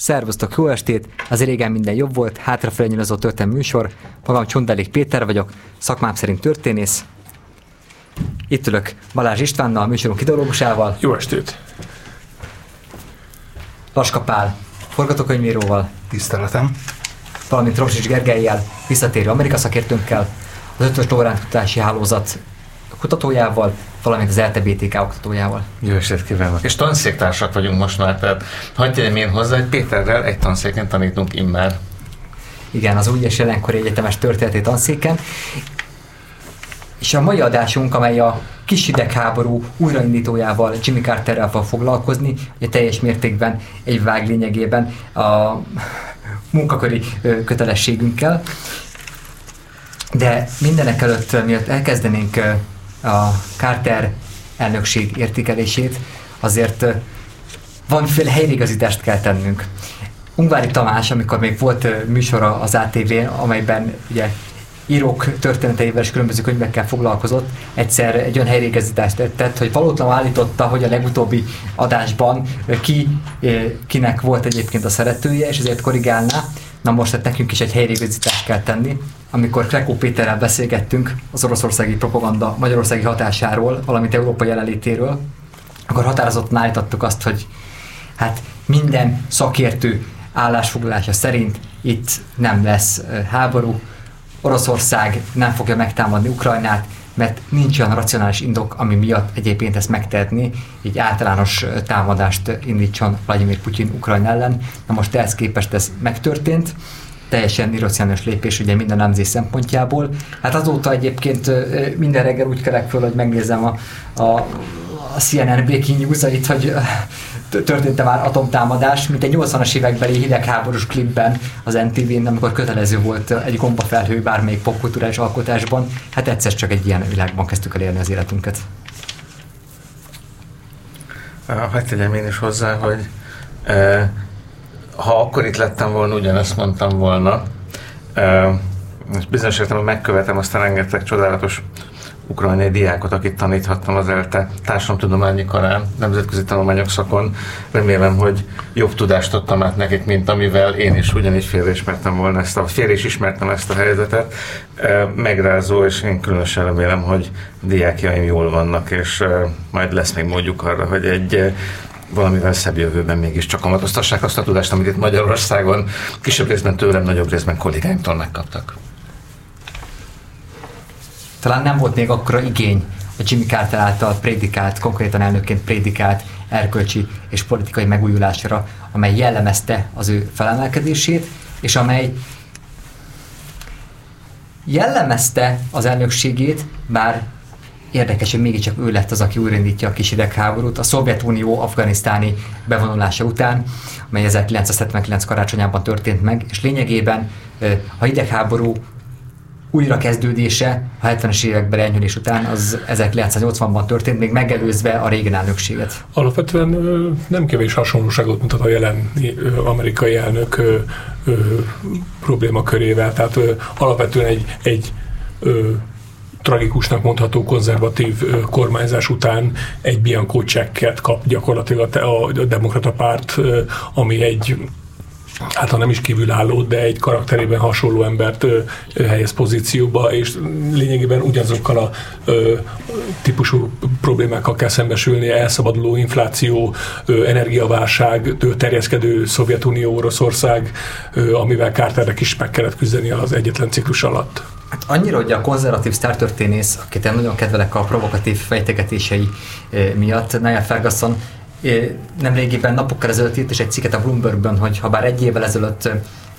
Szervusztok, jó estét! Az régen minden jobb volt, hátrafelé nyilazó történelmi műsor. Magam Csondelék Péter vagyok, szakmám szerint történész. Itt ülök Balázs Istvánnal, műsorunk ideológusával. Jó estét! Laska Pál, forgatókönyvíróval. Tiszteletem. Valamint Rosics Gergelyel, visszatérő Amerika szakértőnkkel, az ötös Lórán kutatási hálózat kutatójával, valamint az LTBTK oktatójával. Jó estét kívánok! És tanszéktársak vagyunk most már, tehát hagyd tegyem én hozzá, hogy Péterrel egy tanszéken tanítunk immár. Igen, az úgyes jelenkori egyetemes történeti tanszéken. És a mai adásunk, amely a kis hidegháború újraindítójával, Jimmy Carterrel fog foglalkozni, ugye teljes mértékben egy vág lényegében a munkaköri kötelességünkkel. De mindenek előtt, miatt elkezdenénk a Carter elnökség értékelését, azért valamiféle helyreigazítást kell tennünk. Ungvári Tamás, amikor még volt műsora az ATV-n, amelyben ugye írók történeteivel és különböző könyvekkel foglalkozott, egyszer egy olyan helyreigazítást tett, hogy valótlanul állította, hogy a legutóbbi adásban ki, kinek volt egyébként a szeretője, és ezért korrigálná. Na most hát nekünk is egy helyreigazítást kell tenni. Amikor Krekó Péterrel beszélgettünk az oroszországi propaganda magyarországi hatásáról, valamint Európa jelenlétéről, akkor határozottan állítottuk azt, hogy hát minden szakértő állásfoglalása szerint itt nem lesz háború, Oroszország nem fogja megtámadni Ukrajnát, mert nincs olyan racionális indok, ami miatt egyébként ezt megtehetni, így általános támadást indítson Vladimir Putyin Ukrajna ellen. Na most ehhez képest ez megtörtént, teljesen irracionális lépés ugye minden nemzés szempontjából. Hát azóta egyébként minden reggel úgy kelek föl, hogy megnézem a, a, a CNN breaking news hogy történt-e már atomtámadás, mint egy 80-as évekbeli hidegháborús klipben az NTV-n, amikor kötelező volt egy gombafelhő bármelyik popkulturális alkotásban. Hát egyszer csak egy ilyen világban kezdtük el élni az életünket. Hagyj tegyem én is hozzá, hogy e, ha akkor itt lettem volna, ugyanezt mondtam volna, e, és bizonyos értelemben megkövetem azt a rengeteg csodálatos ukrajnai diákot, akit taníthattam az ELTE társadalomtudományi karán, nemzetközi tanulmányok szakon. Remélem, hogy jobb tudást adtam át nekik, mint amivel én is ugyanígy félreismertem volna ezt a, félre is ismertem ezt a helyzetet. Megrázó, és én különösen remélem, hogy diákjaim jól vannak, és majd lesz még módjuk arra, hogy egy valamivel szebb jövőben mégiscsak kamatoztassák azt a tudást, amit itt Magyarországon kisebb részben tőlem, nagyobb részben kollégáimtól megkaptak talán nem volt még akkora igény a Jimmy Carter által prédikált, konkrétan elnökként prédikált erkölcsi és politikai megújulásra, amely jellemezte az ő felemelkedését, és amely jellemezte az elnökségét, bár érdekes, hogy mégiscsak ő lett az, aki újraindítja a kis hidegháborút, a Szovjetunió afganisztáni bevonulása után, amely 1979 karácsonyában történt meg, és lényegében a hidegháború újrakezdődése a 70-es években enyhülés után az 1980-ban történt, még megelőzve a régen elnökséget. Alapvetően nem kevés hasonlóságot mutat a jelen amerikai elnök problémakörével, tehát alapvetően egy, egy tragikusnak mondható konzervatív kormányzás után egy Bianco csekket kap gyakorlatilag a, a demokrata párt, ami egy hát ha nem is kívülálló, de egy karakterében hasonló embert ö, helyez pozícióba, és lényegében ugyanazokkal a ö, típusú problémákkal kell szembesülni, elszabaduló infláció, ö, energiaválság, terjeszkedő Szovjetunió, Oroszország, ö, amivel Carternek is meg kellett küzdeni az egyetlen ciklus alatt. Hát annyira, hogy a konzervatív sztártörténész, akit én nagyon kedvelek a provokatív fejtegetései miatt, Niall Ferguson nem régiben napokkal ezelőtt írt is egy cikket a Bloombergben, hogy ha bár egy évvel ezelőtt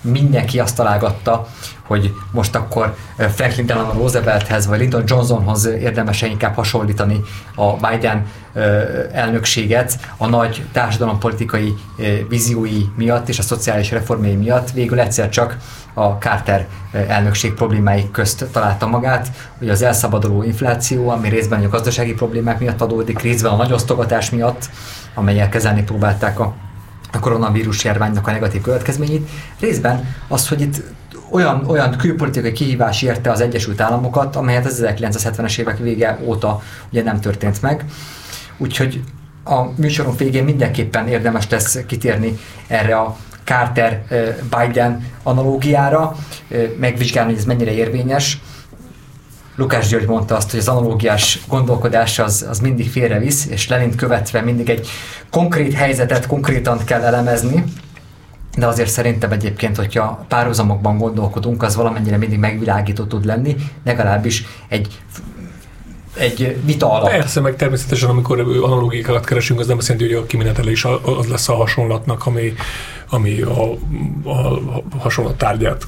mindenki azt találgatta, hogy most akkor Franklin Delano Roosevelthez vagy Lyndon Johnsonhoz érdemes inkább hasonlítani a Biden elnökséget a nagy társadalompolitikai víziói miatt és a szociális reformjai miatt. Végül egyszer csak a Carter elnökség problémái közt találta magát. Ugye az elszabaduló infláció, ami részben a gazdasági problémák miatt adódik, részben a nagy osztogatás miatt, amelyel kezelni próbálták a a koronavírus járványnak a negatív következményét, részben az, hogy itt olyan, olyan külpolitikai kihívás érte az Egyesült Államokat, amelyet az 1970-es évek vége óta ugye nem történt meg. Úgyhogy a műsorunk végén mindenképpen érdemes lesz kitérni erre a Carter-Biden analógiára, megvizsgálni, hogy ez mennyire érvényes. Lukás György mondta azt, hogy az analógiás gondolkodás az, az mindig félrevisz, és Lenint követve mindig egy konkrét helyzetet konkrétan kell elemezni, de azért szerintem egyébként, hogyha párhuzamokban gondolkodunk, az valamennyire mindig megvilágító tud lenni, legalábbis egy egy vita alatt. Persze, meg természetesen, amikor analógiákat keresünk, az nem azt jelenti, hogy a kimenetele is az lesz a hasonlatnak, ami, ami a, a, a hasonlat tárgyát.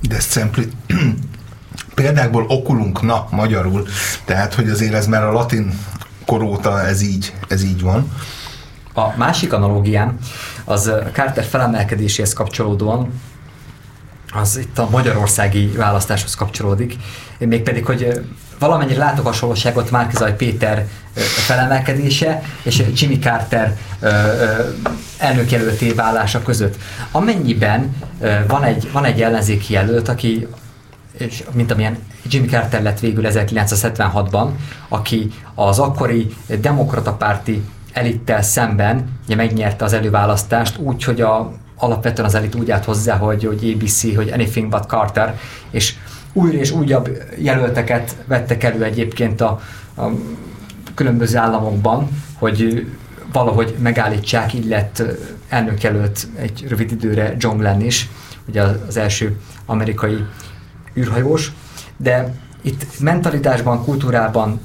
De szempli... példákból okulunk, na, magyarul, tehát, hogy azért ez már a latin koróta ez így, ez így van. A másik analógiám az Carter felemelkedéséhez kapcsolódóan az itt a magyarországi választáshoz kapcsolódik, mégpedig, hogy valamennyire látok hasonlóságot Márkizaj Péter felemelkedése és Jimmy Carter elnökjelölté válása között. Amennyiben van egy, van egy ellenzéki jelölt, aki és mint amilyen Jimmy Carter lett végül 1976-ban, aki az akkori demokrata párti elittel szemben ugye megnyerte az előválasztást úgy, hogy a, alapvetően az elit úgy állt hozzá, hogy, hogy ABC, hogy anything but Carter, és újra és újabb jelölteket vettek elő egyébként a, a különböző államokban, hogy valahogy megállítsák, lett elnökjelölt egy rövid időre John Glenn is, ugye az első amerikai űrhajós, de itt mentalitásban, kultúrában,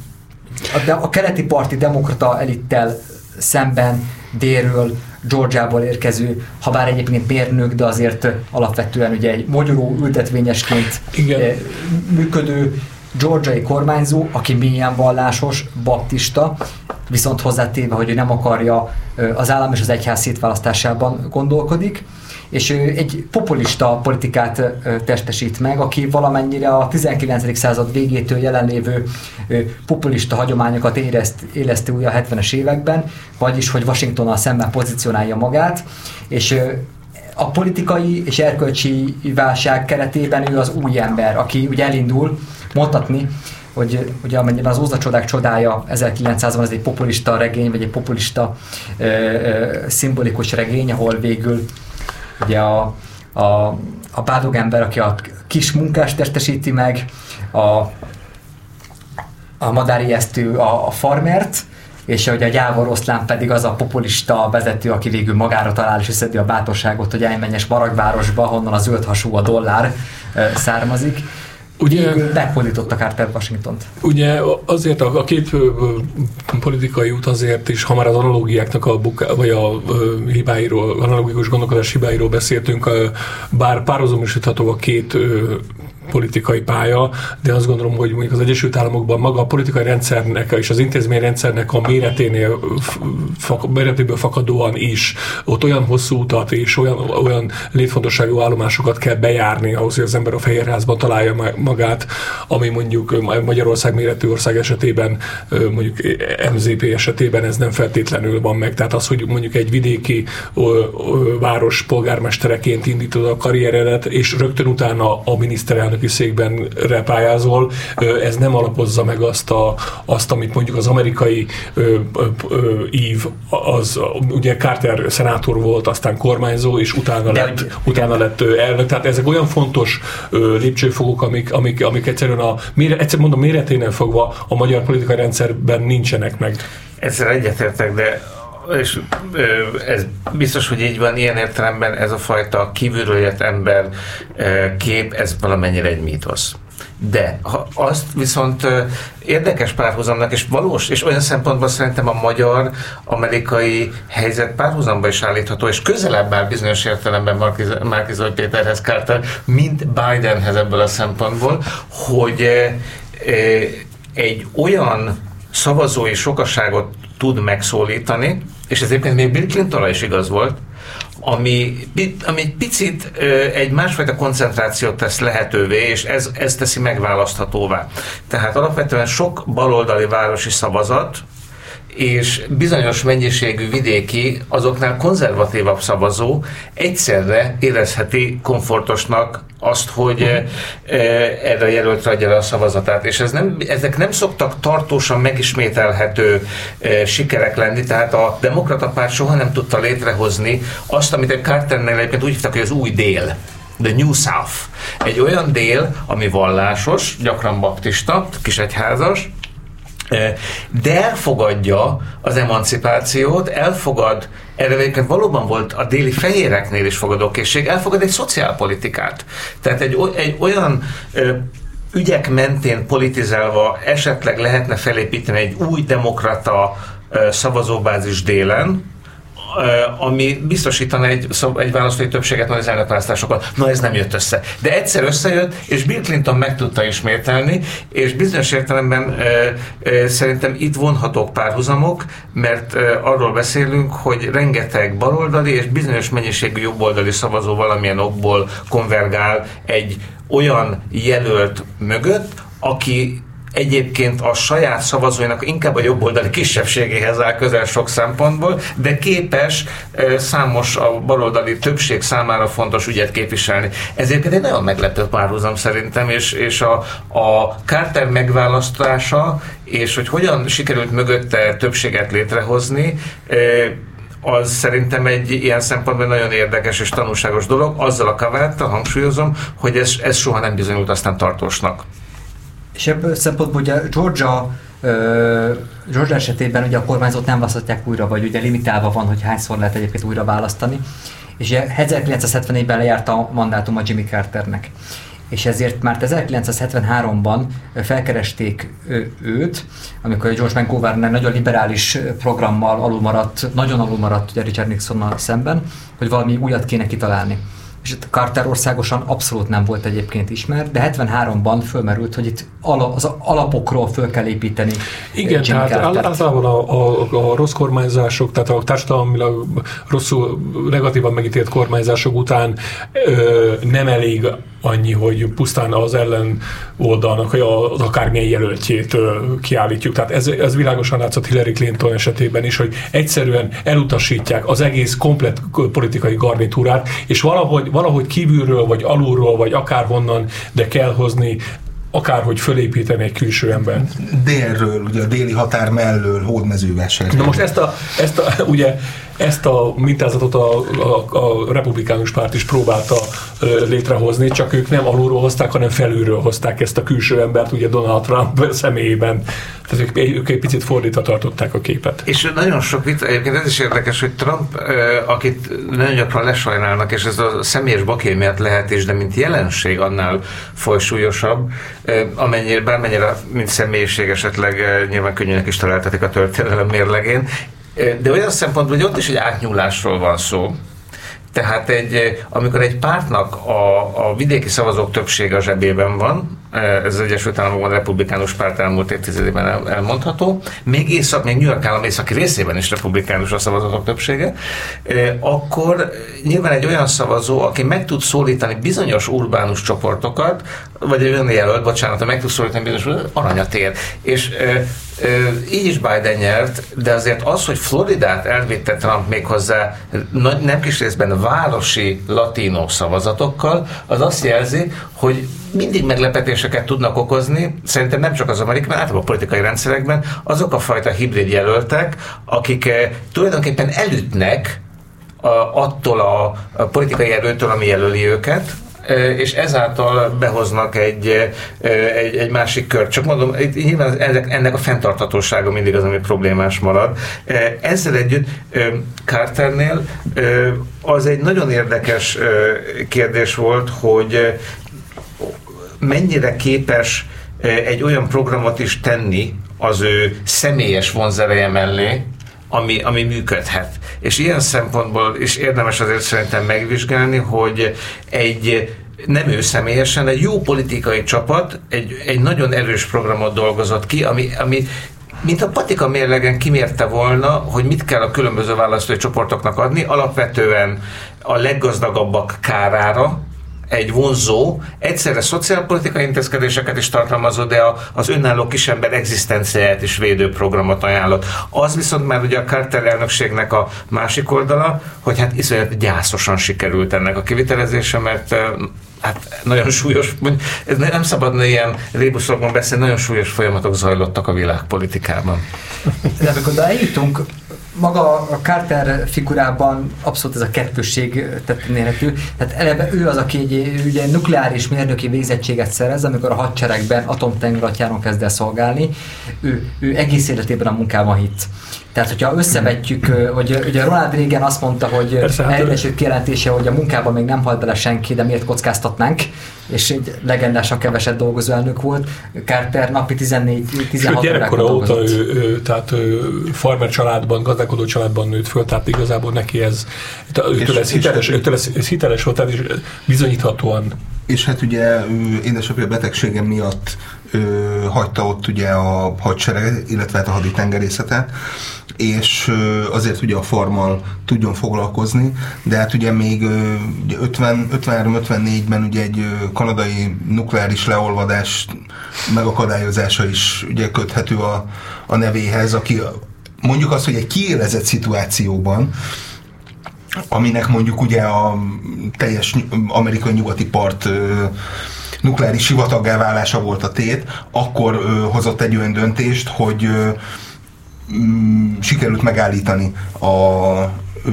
de a keleti parti demokrata elittel szemben délről, Georgiából érkező, ha bár egyébként mérnök, de azért alapvetően ugye egy magyaró ültetvényesként Igen. Eh, működő georgiai kormányzó, aki milyen vallásos, baptista, viszont hozzátéve, hogy ő nem akarja az állam és az egyház szétválasztásában gondolkodik, és ő egy populista politikát testesít meg, aki valamennyire a 19. század végétől jelenlévő populista hagyományokat érezt, éleszti újra a 70-es években, vagyis, hogy Washingtonnal szemben pozícionálja magát, és a politikai és erkölcsi válság keretében ő az új ember, aki ugye elindul mondhatni, hogy ugye amennyiben az Ózda csodák csodája 1900-ban ez egy populista regény, vagy egy populista ö, ö, szimbolikus regény, ahol végül ugye a, a, a bádog ember, aki a kis munkást testesíti meg, a, a madári esztő a, a farmert, és hogy a gyávor oszlán pedig az a populista vezető, aki végül magára talál és összedi a bátorságot, hogy elmenjes Maragvárosba, honnan a zöld hasú a dollár származik. Ugye, meghódította Carter Washington-t. Ugye azért a, a két politikai út azért is, ha már az analógiáknak a buka, vagy a hibáiról, analógikus gondolkodás hibáiról beszéltünk, bár párhuzamosítható a két politikai pálya, de azt gondolom, hogy mondjuk az Egyesült Államokban maga a politikai rendszernek és az intézményrendszernek a méreténél, méretéből fakadóan is ott olyan hosszú utat és olyan, olyan létfontosságú állomásokat kell bejárni ahhoz, hogy az ember a Fehérházban találja magát, ami mondjuk Magyarország méretű ország esetében, mondjuk MZP esetében ez nem feltétlenül van meg. Tehát az, hogy mondjuk egy vidéki város polgármestereként indítod a karrieredet, és rögtön utána a miniszterelnök elnöki székben repályázol, ez nem alapozza meg azt, a, azt amit mondjuk az amerikai ö, ö, ív, az ugye Carter szenátor volt, aztán kormányzó, és utána De, lett, utána lett elnök. Tehát ezek olyan fontos ö, lépcsőfokok, amik, amik, amik egyszerűen a, egyszer mondom, méreténél fogva a magyar politikai rendszerben nincsenek meg. Ezzel egyetértek, de és ez biztos, hogy így van, ilyen értelemben ez a fajta kívülről jött ember kép, ez valamennyire egy mítosz. De ha azt viszont érdekes párhuzamnak, és valós, és olyan szempontból szerintem a magyar-amerikai helyzet párhuzamba is állítható, és közelebb áll bizonyos értelemben Márkizaj Péterhez Carter, mint Bidenhez ebből a szempontból, hogy egy olyan szavazói sokaságot tud megszólítani, és ez egyébként még Bill Clintonra is igaz volt, ami, ami egy picit egy másfajta koncentrációt tesz lehetővé, és ez, ez teszi megválaszthatóvá. Tehát alapvetően sok baloldali városi szavazat, és bizonyos mennyiségű vidéki, azoknál konzervatívabb szavazó egyszerre érezheti komfortosnak azt, hogy erre a jelöltre adja le a szavazatát. És ez nem, ezek nem szoktak tartósan megismételhető sikerek lenni, tehát a demokrata párt soha nem tudta létrehozni azt, amit egy Carternél egyébként úgy hívtak, hogy az új dél. The New South. Egy olyan dél, ami vallásos, gyakran baptista, kisegyházas, de elfogadja az emancipációt, elfogad, erre egyébként valóban volt a déli fehéreknél is fogadókészség, elfogad egy szociálpolitikát. Tehát egy, egy olyan ügyek mentén politizálva esetleg lehetne felépíteni egy új demokrata szavazóbázis délen, ami biztosítana egy, egy választói többséget az elnökválasztásokon. Na ez nem jött össze. De egyszer összejött, és Bill Clinton meg tudta ismételni, és bizonyos értelemben szerintem itt vonhatók párhuzamok, mert arról beszélünk, hogy rengeteg baloldali és bizonyos mennyiségű jobboldali szavazó valamilyen okból konvergál egy olyan jelölt mögött, aki egyébként a saját szavazóinak inkább a jobboldali kisebbségéhez áll közel sok szempontból, de képes számos a baloldali többség számára fontos ügyet képviselni. Ezért egy nagyon meglepő párhuzam szerintem, és, és a, a Carter megválasztása, és hogy hogyan sikerült mögötte többséget létrehozni, az szerintem egy ilyen szempontból nagyon érdekes és tanulságos dolog, azzal a kaváttal hangsúlyozom, hogy ez, ez soha nem bizonyult aztán tartósnak. És ebből szempontból ugye Georgia Georgia esetében ugye a kormányzót nem választják újra, vagy ugye limitálva van, hogy hányszor lehet egyébként újra választani. És ugye 1974-ben lejárt a mandátum a Jimmy Carternek. És ezért már 1973-ban felkeresték őt, amikor George McGovern nagyon liberális programmal alulmaradt, nagyon alulmaradt ugye Richard Nixonnal szemben, hogy valami újat kéne kitalálni és itt Carter országosan abszolút nem volt egyébként ismert, de 73-ban fölmerült, hogy itt az alapokról föl kell építeni. Igen, Jimmy tehát általában a, a, a rossz kormányzások, tehát a társadalmilag rosszul, negatívan megítélt kormányzások után ö, nem elég annyi, hogy pusztán az ellen oldalnak az akármilyen jelöltjét kiállítjuk. Tehát ez, ez világosan látszott Hillary Clinton esetében is, hogy egyszerűen elutasítják az egész komplet politikai garnitúrát, és valahogy, valahogy kívülről, vagy alulról, vagy akárhonnan, de kell hozni akárhogy fölépíteni egy külső ember. Délről, ugye a déli határ mellől, hódmezővásárhely. Na most ezt a, ezt a ugye ezt a mintázatot a, a, a republikánus párt is próbálta létrehozni, csak ők nem alulról hozták, hanem felülről hozták ezt a külső embert, ugye Donald Trump személyében. Tehát ők, ők egy picit fordítva tartották a képet. És nagyon sok vita, egyébként ez is érdekes, hogy Trump, akit nagyon gyakran lesajnálnak, és ez a személyes baké miatt lehet is, de mint jelenség annál folysúlyosabb, amennyire, bármennyire, mint személyiség esetleg nyilván könnyűnek is találtatik a történelem mérlegén, de olyan szempontból, hogy ott is egy átnyúlásról van szó, tehát egy, amikor egy pártnak a, a vidéki szavazók többsége a zsebében van, ez az Egyesült Államokban a republikánus párt elmúlt évtizedében el, elmondható, még, észak, még New York állam északi részében is republikánus a szavazatok többsége, akkor nyilván egy olyan szavazó, aki meg tud szólítani bizonyos urbánus csoportokat, vagy egy olyan jelölt, bocsánat, meg tud szólítani bizonyos aranyat. És így is Biden nyert, de azért az, hogy Floridát elvitte Trump méghozzá nem kis részben városi latinó szavazatokkal, az azt jelzi, hogy mindig meglepetéseket tudnak okozni, szerintem nem csak az amerikai, általában a politikai rendszerekben, azok a fajta hibrid jelöltek, akik tulajdonképpen elütnek attól a politikai erőtől, ami jelöli őket, és ezáltal behoznak egy, egy, egy másik kör. Csak mondom, itt nyilván ennek, ennek a fenntarthatósága mindig az, ami problémás marad. Ezzel együtt Carternél az egy nagyon érdekes kérdés volt, hogy mennyire képes egy olyan programot is tenni az ő személyes vonzereje mellé, ami, ami működhet. És ilyen szempontból is érdemes azért szerintem megvizsgálni, hogy egy nem ő személyesen, egy jó politikai csapat egy, egy nagyon erős programot dolgozott ki, ami, ami mint a patika mérlegen kimérte volna, hogy mit kell a különböző választói csoportoknak adni, alapvetően a leggazdagabbak kárára, egy vonzó, egyszerre szociálpolitikai intézkedéseket is tartalmazó, de a, az önálló kisember egzisztenciáját is védő programot ajánlott. Az viszont már ugye a Carter elnökségnek a másik oldala, hogy hát iszonyat gyászosan sikerült ennek a kivitelezése, mert hát nagyon súlyos, ez nem szabadna ilyen rébuszokban beszélni, nagyon súlyos folyamatok zajlottak a világpolitikában. De amikor eljutunk, maga a Carter figurában abszolút ez a kettősség tettérhető. Tehát eleve ő az, aki egy ugye, nukleáris mérnöki végzettséget szerez, amikor a hadseregben atomtengeratjáron kezd el szolgálni. Ő, ő egész életében a munkában hitt. Tehát, hogyha összevetjük, hogy ugye Ronald Reagan azt mondta, hogy hát első kijelentése, hogy a munkában még nem halt bele senki, de miért kockáztatnánk, és egy legendásan keveset dolgozó elnök volt. Carter napi 14-16 gyerekkora óta ő, ő, tehát ő farmer családban, gazdálkodó családban nőtt föl, tehát igazából neki ez, őtől ez, hiteles, őtől ez, ez hiteles volt, tehát is bizonyíthatóan. És hát ugye édesapja betegsége miatt ö, hagyta ott ugye a hadsereg, illetve hát a haditengerészetet, és azért ugye a farmal tudjon foglalkozni, de hát ugye még 53-54-ben ugye egy kanadai nukleáris leolvadás megakadályozása is ugye köthető a, a nevéhez, aki mondjuk azt, hogy egy kiélezett szituációban, aminek mondjuk ugye a teljes amerikai nyugati part nukleáris sivataggá válása volt a tét, akkor hozott egy olyan döntést, hogy ö, sikerült megállítani a, ö,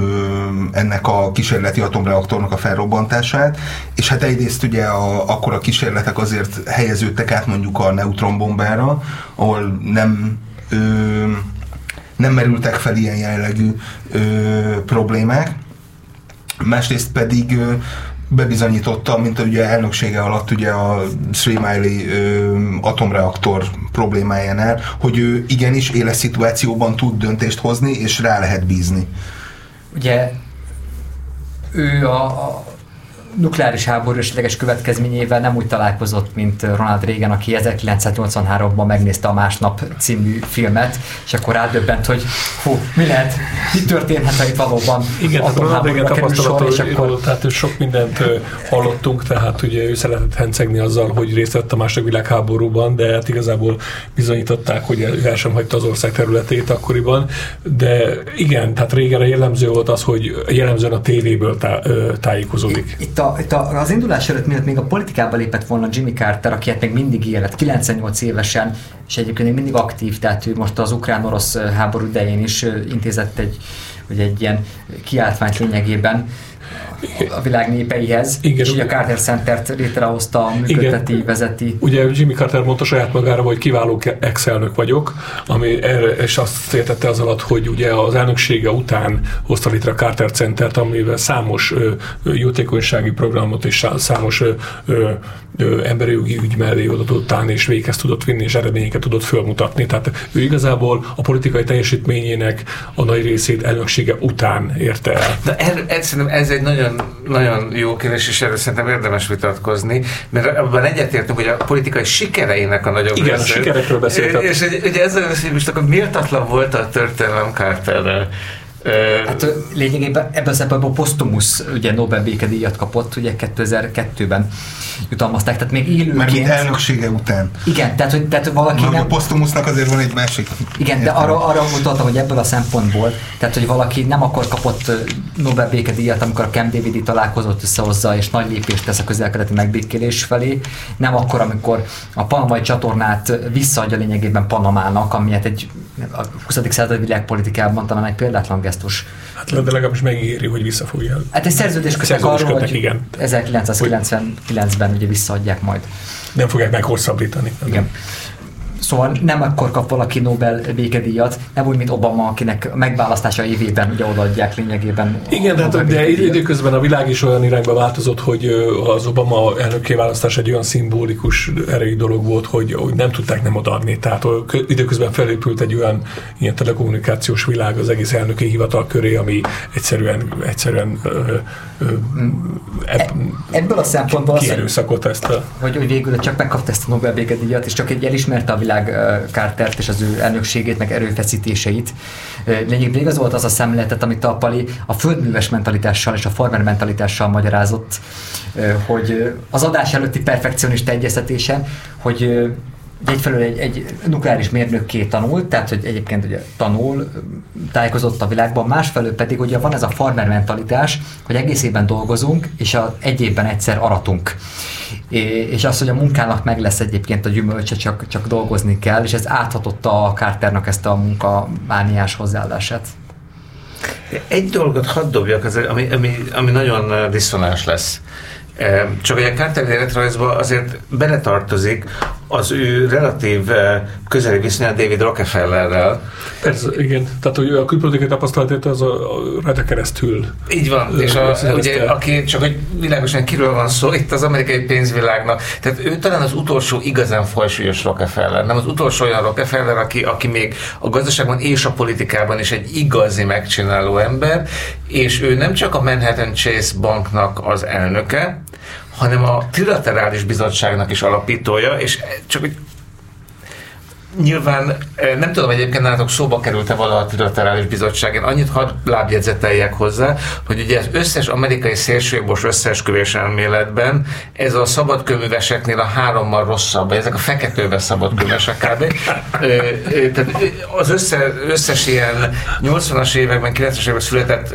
ennek a kísérleti atomreaktornak a felrobbantását, és hát egyrészt ugye a, akkor a kísérletek azért helyeződtek át mondjuk a neutronbombára, ahol nem ö, nem merültek fel ilyen jellegű ö, problémák, másrészt pedig ö, bebizonyította, mint ugye elnöksége alatt ugye a Three Mile atomreaktor problémájánál, hogy ő igenis éles szituációban tud döntést hozni, és rá lehet bízni. Ugye ő a, a nukleáris háború esetleges következményével nem úgy találkozott, mint Ronald Reagan, aki 1983-ban megnézte a Másnap című filmet, és akkor rádöbbent, hogy hú, mi lehet, mi történhet, ha itt valóban Igen, Ronald Reagan tapasztalata, és akkor... tehát sok mindent hallottunk, tehát ugye ő szeretett hencegni azzal, hogy részt vett a második világháborúban, de hát igazából bizonyították, hogy el sem hagyta az ország területét akkoriban, de igen, tehát régen jellemző volt az, hogy jellemzően a tévéből tá, tájékozódik. Itt a itt a, az indulás előtt, miatt még a politikába lépett volna Jimmy Carter, aki hát még mindig élet, 98 évesen, és egyébként még mindig aktív, tehát ő most az ukrán-orosz háború idején is intézett egy, hogy egy ilyen kiáltványt lényegében, a világ népeihez, Igen, és ugye a Carter Center-t létrehozta, működteti, Igen. vezeti. Ugye Jimmy Carter mondta saját magára, hogy kiváló ex-elnök vagyok, ami erre, és azt értette az alatt, hogy ugye az elnöksége után hozta létre a Carter Center-t, amivel számos ö, jótékonysági programot és számos ö, ö, ö, emberi jogi ügy mellé oda tudott állni, és véghez tudott vinni, és eredményeket tudott fölmutatni. Tehát ő igazából a politikai teljesítményének a nagy részét elnöksége után érte el. De er, ez, ez egy nagyon nagyon, jó kérdés, és erről szerintem érdemes vitatkozni, mert abban egyetértünk, hogy a politikai sikereinek a nagyobb Igen, része. a sikerekről beszéltem. És ugye ezzel most akkor méltatlan volt a történelem Carterrel. Hát lényegében ebben a szempontból Postumus ugye Nobel békedíjat kapott, ugye 2002-ben jutalmazták, tehát még élőként... Mert mint elnöksége után. Igen, tehát, hogy, tehát valaki nem... A Postumusnak azért van egy másik... Igen, de arra, arra mutattam, hogy ebből a szempontból, tehát hogy valaki nem akkor kapott Nobel békedíjat, amikor a Camp David találkozott összehozza, és nagy lépést tesz a közelkeleti megbékélés felé, nem akkor, amikor a panamai csatornát visszaadja lényegében Panamának, ami hát egy a 20. század világpolitikában talán egy példátlan gesztus. Hát de legalábbis megígéri, hogy vissza fogja. Hát egy szerződés kötek arról, hogy igen. 1999-ben ugye visszaadják majd. Nem fogják meghosszabbítani. Igen. Szóval nem akkor kap valaki Nobel békedíjat, nem úgy, mint Obama, akinek megválasztása évében ugye odaadják lényegében. Igen, de, hát, de időközben a világ is olyan irányba változott, hogy az Obama elnöké választás egy olyan szimbolikus erejű dolog volt, hogy, hogy nem tudták nem odaadni. Tehát időközben felépült egy olyan ilyen telekommunikációs világ az egész elnöki hivatal köré, ami egyszerűen, egyszerűen ö, ö, ebb, ebből a szempontból ki, az, ezt a... Hogy, hogy végül csak megkapta ezt a Nobel békedíjat, és csak egy elismerte a világ Cartert és az ő elnökségét, meg erőfeszítéseit. Lényegében igaz volt az a szemléletet, amit a Pali a földműves mentalitással és a farmer mentalitással magyarázott, hogy az adás előtti perfekcionista egyeztetésen, hogy egyfelől egy, egy nukleáris mérnökké tanult, tehát hogy egyébként ugye tanul, tájékozott a világban, másfelől pedig ugye van ez a farmer mentalitás, hogy egész évben dolgozunk, és a, egy évben egyszer aratunk. És az, hogy a munkának meg lesz egyébként a gyümölcse, csak, csak dolgozni kell, és ez áthatotta a Carternak ezt a munkamániás hozzáállását. Egy dolgot hadd dobjak, ami, ami, ami nagyon diszonáns lesz. Csak hogy a Carter életrajzba azért beletartozik az ő relatív közeli viszonya David Rockefellerrel. Persze, igen. Tehát, hogy a külpolitikai tapasztalatért az a, a rajta keresztül. Így van, és a, ugye, aki csak hogy világosan kiről van szó, itt az amerikai pénzvilágnak. Tehát ő talán az utolsó igazán fajsúlyos Rockefeller, nem az utolsó olyan Rockefeller, aki, aki még a gazdaságban és a politikában is egy igazi megcsináló ember, és ő nem csak a Manhattan Chase banknak az elnöke, hanem a trilaterális bizottságnak is alapítója, és csak hogy Nyilván nem tudom egyébként nálatok szóba került-e valaha a trilaterális bizottság. Én annyit hadd lábjegyzeteljek hozzá, hogy ugye az összes amerikai szélsőjobbos összeesküvés elméletben ez a szabadköműveseknél a hárommal rosszabb, ezek a feketőbe szabadköművesek kb. Tehát az össze, összes ilyen 80-as években, 90-es években született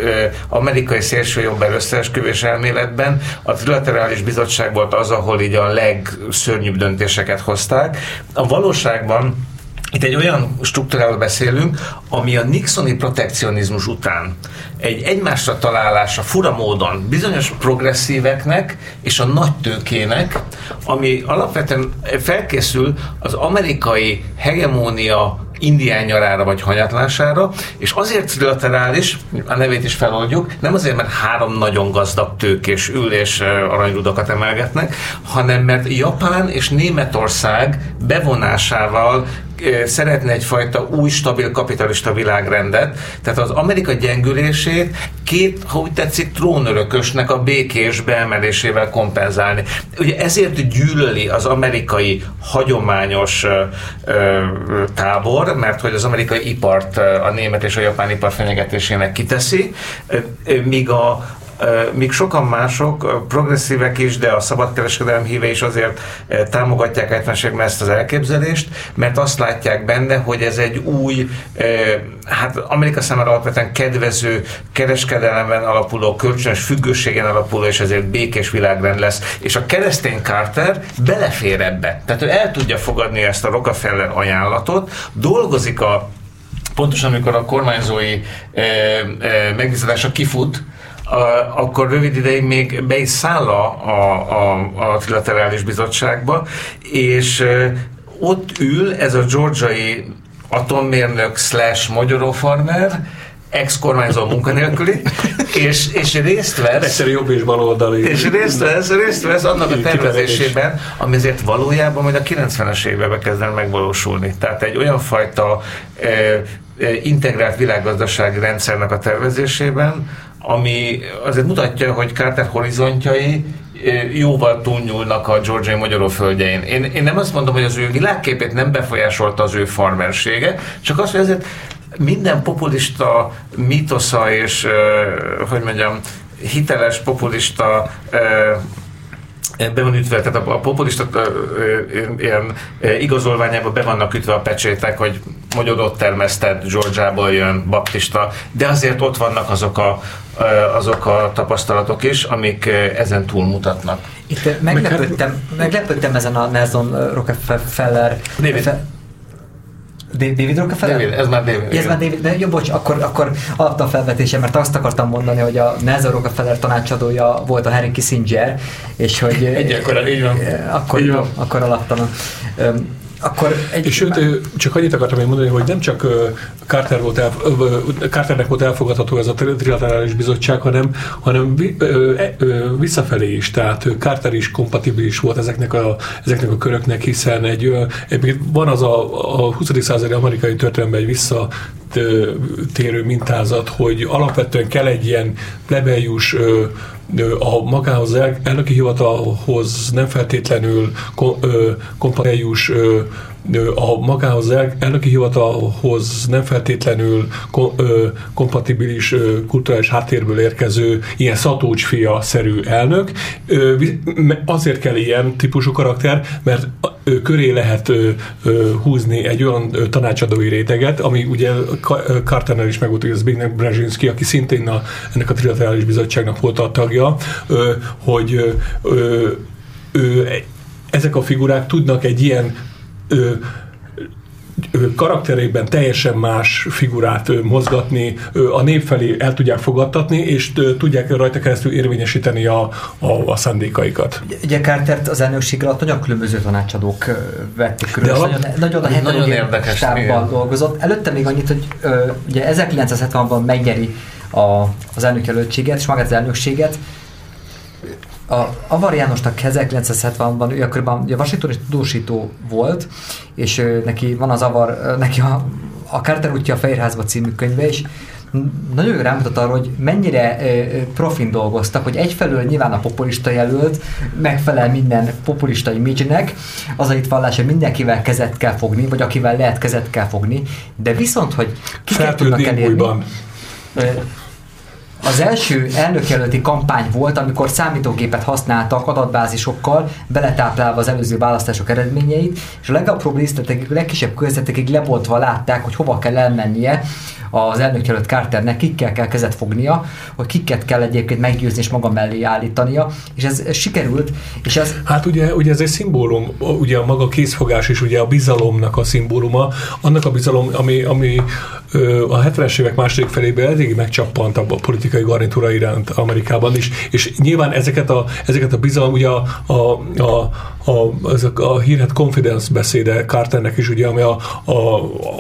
amerikai szélsőjobb összeesküvés elméletben a trilaterális bizottság volt az, ahol így a legszörnyűbb döntéseket hozták. A valóságban itt egy olyan struktúráról beszélünk, ami a Nixoni protekcionizmus után egy egymásra találása fura módon bizonyos progresszíveknek és a nagy tőkének, ami alapvetően felkészül az amerikai hegemónia indián nyarára vagy hanyatlására, és azért trilaterális, a nevét is feloldjuk, nem azért, mert három nagyon gazdag tőkés ül és aranyrudakat emelgetnek, hanem mert Japán és Németország bevonásával szeretne egyfajta új, stabil kapitalista világrendet, tehát az Amerika gyengülését két, ha úgy tetszik, trónörökösnek a békés beemelésével kompenzálni. Ugye ezért gyűlöli az amerikai hagyományos ö, tábor, mert hogy az amerikai ipart a német és a japán ipar fenyegetésének kiteszi, míg a, míg sokan mások, progresszívek is, de a szabadkereskedelem híve is azért támogatják 70 ezt az elképzelést, mert azt látják benne, hogy ez egy új, hát Amerika számára alapvetően kedvező kereskedelemben alapuló, kölcsönös függőségen alapuló, és ezért békés világrend lesz. És a keresztény Carter belefér ebbe. Tehát ő el tudja fogadni ezt a Rockefeller ajánlatot, dolgozik a pontosan amikor a kormányzói e, e, megbízatása kifut, akkor rövid ideig még be is száll a, a, a, trilaterális bizottságba, és ott ül ez a georgiai atommérnök slash magyarófarmer, ex-kormányzó munkanélküli, és, és részt vesz... Egyszer jobb és baloldali. És részt vesz, részt vesz annak a tervezésében, ami azért valójában majd a 90-es években kezden megvalósulni. Tehát egy olyan fajta e, integrált világgazdasági rendszernek a tervezésében, ami azért mutatja, hogy Carter horizontjai jóval túlnyúlnak a Georgiai magyaró földjein. Én, én nem azt mondom, hogy az ő világképét nem befolyásolta az ő farmersége, csak az, hogy azért minden populista mitosza és, hogy mondjam, hiteles populista be van ütve, tehát a, a populista ilyen igazolványában be vannak ütve a pecsétek, hogy ott termesztett, Georgiából jön, baptista, de azért ott vannak azok a, azok a tapasztalatok is, amik ezen túlmutatnak. Itt meglepődtem, meglepődtem ezen a Nelson Rockefeller David. David Rockefeller? David, ez már David. Ez már David, de jó, bocs, akkor, akkor adta a felvetése, mert azt akartam mondani, hogy a Nelson Rockefeller tanácsadója volt a Harry Kissinger, és hogy... Egyekor, így van. Akkor, így van. akkor alattam. Akkor egy... És sőt, csak annyit akartam még mondani, hogy nem csak Carter volt el, Carternek volt elfogadható ez a trilaterális bizottság, hanem, hanem e, visszafelé is, tehát Carter is kompatibilis volt ezeknek a, ezeknek a köröknek, hiszen egy, egy van az a, a 20. századi amerikai történelemben egy vissza eltérő mintázat, hogy alapvetően kell egy ilyen plebejus a magához el, elnöki hivatalhoz nem feltétlenül kompatibilis a magához el, elnöki hivatalhoz nem feltétlenül ko, ö, kompatibilis ö, kulturális háttérből érkező ilyen szatócsfia-szerű elnök. Ö, azért kell ilyen típusú karakter, mert ö, köré lehet ö, ö, húzni egy olyan ö, tanácsadói réteget, ami ugye Carternél is ez Zbigniew Brzezinski, aki szintén a, ennek a trilaterális bizottságnak volt a tagja, ö, hogy ö, ö, ezek a figurák tudnak egy ilyen ö, karakterében teljesen más figurát mozgatni, a nép felé el tudják fogadtatni, és tudják rajta keresztül érvényesíteni a, a, a szándékaikat. Ugye Cartert az elnökség alatt nagyon különböző tanácsadók vették körül, nagyon, nagyon, a nagyon érdekes stábban dolgozott. Előtte még annyit, hogy ugye 1960-ban megnyeri a, az elnökjelöltséget, és magát az elnökséget, a Avar Jánosnak 1970-ban, ő akkor a Washingtoni tudósító volt, és neki van az Avar, neki a, a Carter útja a Fehérházba című könyve, és nagyon rámutat arra, hogy mennyire profin dolgoztak, hogy egyfelől nyilván a populista jelölt megfelel minden populista image-nek, az a itt vallás, hogy mindenkivel kezet kell fogni, vagy akivel lehet kezet kell fogni, de viszont, hogy kiket tudnak elérni, az első elnökjelölti kampány volt, amikor számítógépet használtak adatbázisokkal, beletáplálva az előző választások eredményeit, és a legapróbb részletekig, a legkisebb körzetekig lebontva látták, hogy hova kell elmennie az elnökjelölt Carternek, kikkel kell kezet fognia, hogy kiket kell egyébként meggyőzni és maga mellé állítania, és ez, ez sikerült. És ez... Hát ugye, ugye ez egy szimbólum, ugye a maga készfogás is ugye a bizalomnak a szimbóluma, annak a bizalom, ami, ami a 70-es évek második felében elég megcsappant a politikai garnitúra iránt Amerikában is, és nyilván ezeket a, ezeket a bizalom, ugye a, a, a, a, ezek a hírhet confidence beszéde Carternek is, ugye, ami a, a,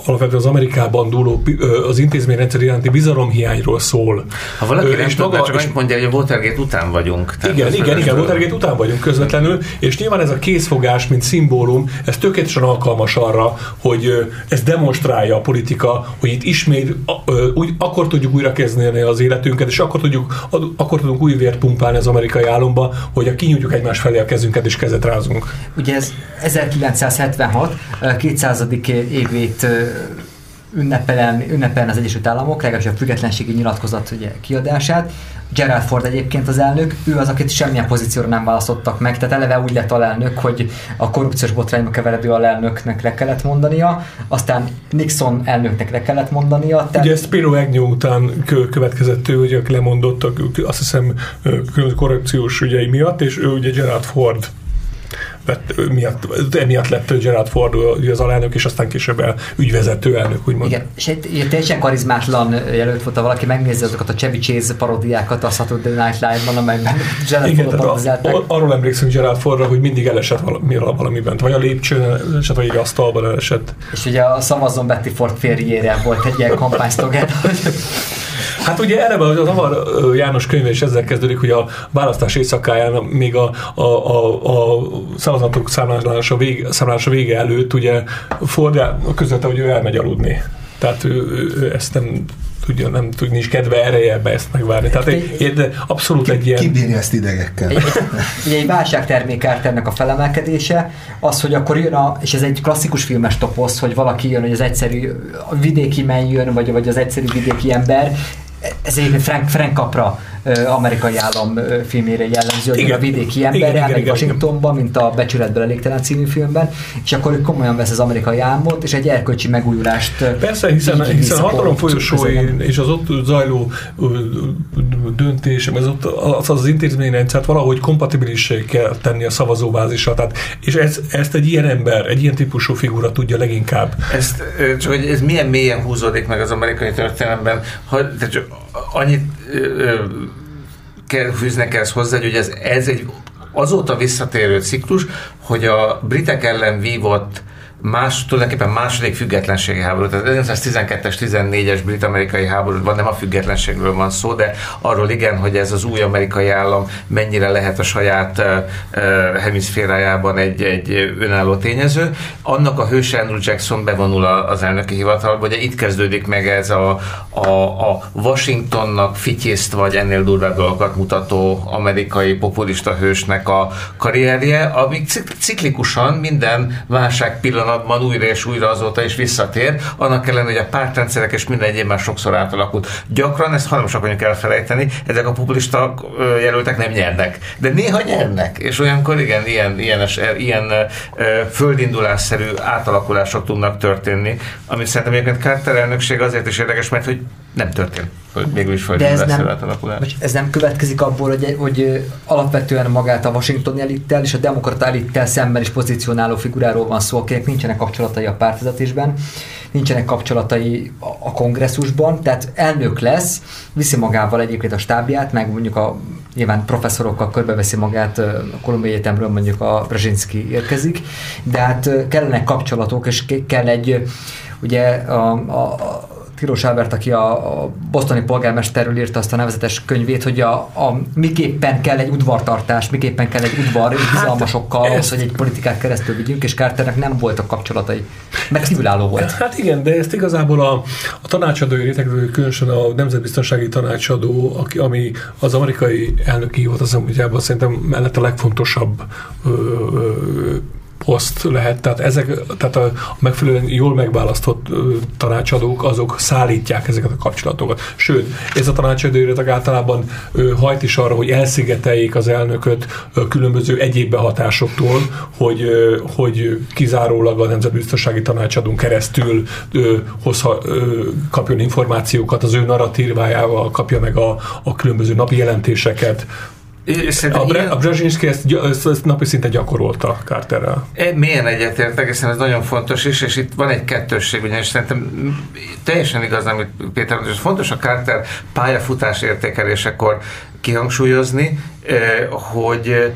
alapvetően az Amerikában dúló az intézményrendszer iránti bizalomhiányról szól. Ha valaki Ö, nem és maga, csak annyit mondja, hogy a Watergate után vagyunk. Tehát igen, igen, igen, Watergate után vagyunk közvetlenül, és nyilván ez a készfogás, mint szimbólum, ez tökéletesen alkalmas arra, hogy ez demonstrálja a politika, hogy itt ismét úgy, akkor tudjuk újra kezdeni az életünket, és akkor, tudjuk, akkor tudunk új vért pumpálni az amerikai álomba, hogy a kinyújtjuk egymás felé a kezünket, és kezet rázunk. Ugye ez 1976 200. évét ünnepelen, ünnepelen az Egyesült Államok, legalábbis a függetlenségi nyilatkozat ugye, kiadását. Gerald Ford egyébként az elnök, ő az, akit semmilyen pozícióra nem választottak meg, tehát eleve úgy lett alelnök, hogy a korrupciós botrányba keveredő alelnöknek le kellett mondania, aztán Nixon elnöknek le kellett mondania. Tehát... Ugye Spiro Agnew után következett ő, ugye, lemondottak, azt hiszem korrupciós ügyei miatt, és ő ugye Gerald Ford vett, miatt, emiatt lett Gerard Ford az alelnök, és aztán később el ügyvezető elnök, úgymond. Igen, és egy, teljesen karizmátlan jelölt volt, ha valaki megnézi azokat a Chevy Chase paródiákat a Saturday Night Live-ban, amelyben Gerard Igen, Ford a, arról emlékszünk Gerard Fordra, hogy mindig elesett valami, valamiben, vagy a lépcsőn elesett, vagy egy asztalban elesett. És ugye a szavazon Betty Ford férjére volt egy ilyen kampánysztogát, Hát ugye eleve az Avar János könyve is ezzel kezdődik, hogy a választás éjszakáján még a, a, a, a szavazatok számlálása vége, számlálása vége előtt ugye Ford közölte, hogy ő elmegy aludni. Tehát ő, ő ezt nem tudja, nem tudni is kedve ereje be ezt megvárni. Tehát egy, egy, abszolút egy ilyen... Kibírja ezt idegekkel. Egy, egy, egy válságtermék ennek a felemelkedése, az, hogy akkor jön a, és ez egy klasszikus filmes toposz, hogy valaki jön, hogy az egyszerű vidéki men jön, vagy, vagy az egyszerű vidéki ember, ez egy Frank, Frank Capra amerikai állam filmére jellemző, hogy a vidéki ember igen, elmegy Washingtonba, mint a Becsületből elégtelen című filmben, és akkor ő komolyan vesz az amerikai álmot, és egy erkölcsi megújulást Persze, hiszen, hiszen a hatalom folyosói és az ott zajló döntés, az, ott, az, az intézményrendszert valahogy kompatibilissé kell tenni a szavazóbázisra. Tehát, és ez, ezt egy ilyen ember, egy ilyen típusú figura tudja leginkább. Ezt, csak hogy ez milyen mélyen húzódik meg az amerikai történelemben, ha, csak annyit kell, fűznek ezt hozzá, hogy ez, ez egy azóta visszatérő ciklus, hogy a britek ellen vívott más, tulajdonképpen második függetlenségi háború, tehát 1912-es, 14-es brit-amerikai háborúban nem a függetlenségről van szó, de arról igen, hogy ez az új amerikai állam mennyire lehet a saját uh, hemiszférájában egy, egy önálló tényező. Annak a hőse Andrew Jackson bevonul az elnöki hivatalba, ugye itt kezdődik meg ez a, a, a Washingtonnak fityészt vagy ennél durvább dolgokat mutató amerikai populista hősnek a karrierje, ami ciklikusan minden válság pillanatban újra és újra azóta is visszatér, annak ellenére, hogy a pártrendszerek és minden egyéb már sokszor átalakult. Gyakran ezt hajlamosak vagyunk elfelejteni, ezek a populista jelöltek nem nyernek, de néha nyernek, és olyankor igen, ilyen, ilyen, ilyen földindulásszerű átalakulások tudnak történni, amit szerintem egyébként Carter elnökség azért is érdekes, mert hogy nem történt végül is De ez nem, ez nem következik abból, hogy, hogy alapvetően magát a Washington elittel és a demokrata elittel szemben is pozícionáló figuráról van szó, akinek nincsenek kapcsolatai a pártvezetésben, nincsenek kapcsolatai a kongresszusban, tehát elnök lesz, viszi magával egyébként a stábját, meg mondjuk a nyilván professzorokkal körbeveszi magát, a Kolumbiai Egyetemről mondjuk a Brzezinski érkezik, de hát kellenek kapcsolatok, és kell egy ugye a, a, Tilos Albert, aki a, a bosztoni polgármesterről írta azt a nevezetes könyvét, hogy a, a miképpen kell egy udvartartás, miképpen kell egy udvar hát, bizalmasokkal ahhoz, hogy egy politikát keresztül vigyünk, és Carternek nem voltak kapcsolatai. Meg kívülálló volt. Hát igen, de ezt igazából a, a tanácsadói réteg, különösen a nemzetbiztonsági tanácsadó, aki, ami az amerikai elnöki hivatal szerintem mellett a legfontosabb ö, ö, poszt lehet, tehát ezek, tehát a megfelelően jól megválasztott tanácsadók, azok szállítják ezeket a kapcsolatokat. Sőt, ez a tanácsadó általában hajt is arra, hogy elszigeteljék az elnököt különböző egyéb behatásoktól, hogy, hogy kizárólag a nemzetbiztonsági tanácsadón keresztül hozha, kapjon információkat, az ő narratívájával kapja meg a, a különböző napi jelentéseket, a, Bre- a Brzezinski ezt, ezt, ezt napi szinte gyakorolta Carterrel. Milyen egyetértek, hiszen ez nagyon fontos is, és itt van egy kettősség, ugyanis szerintem teljesen igaz, amit Péter mondta, és fontos a Carter pályafutás értékelésekor kihangsúlyozni, hogy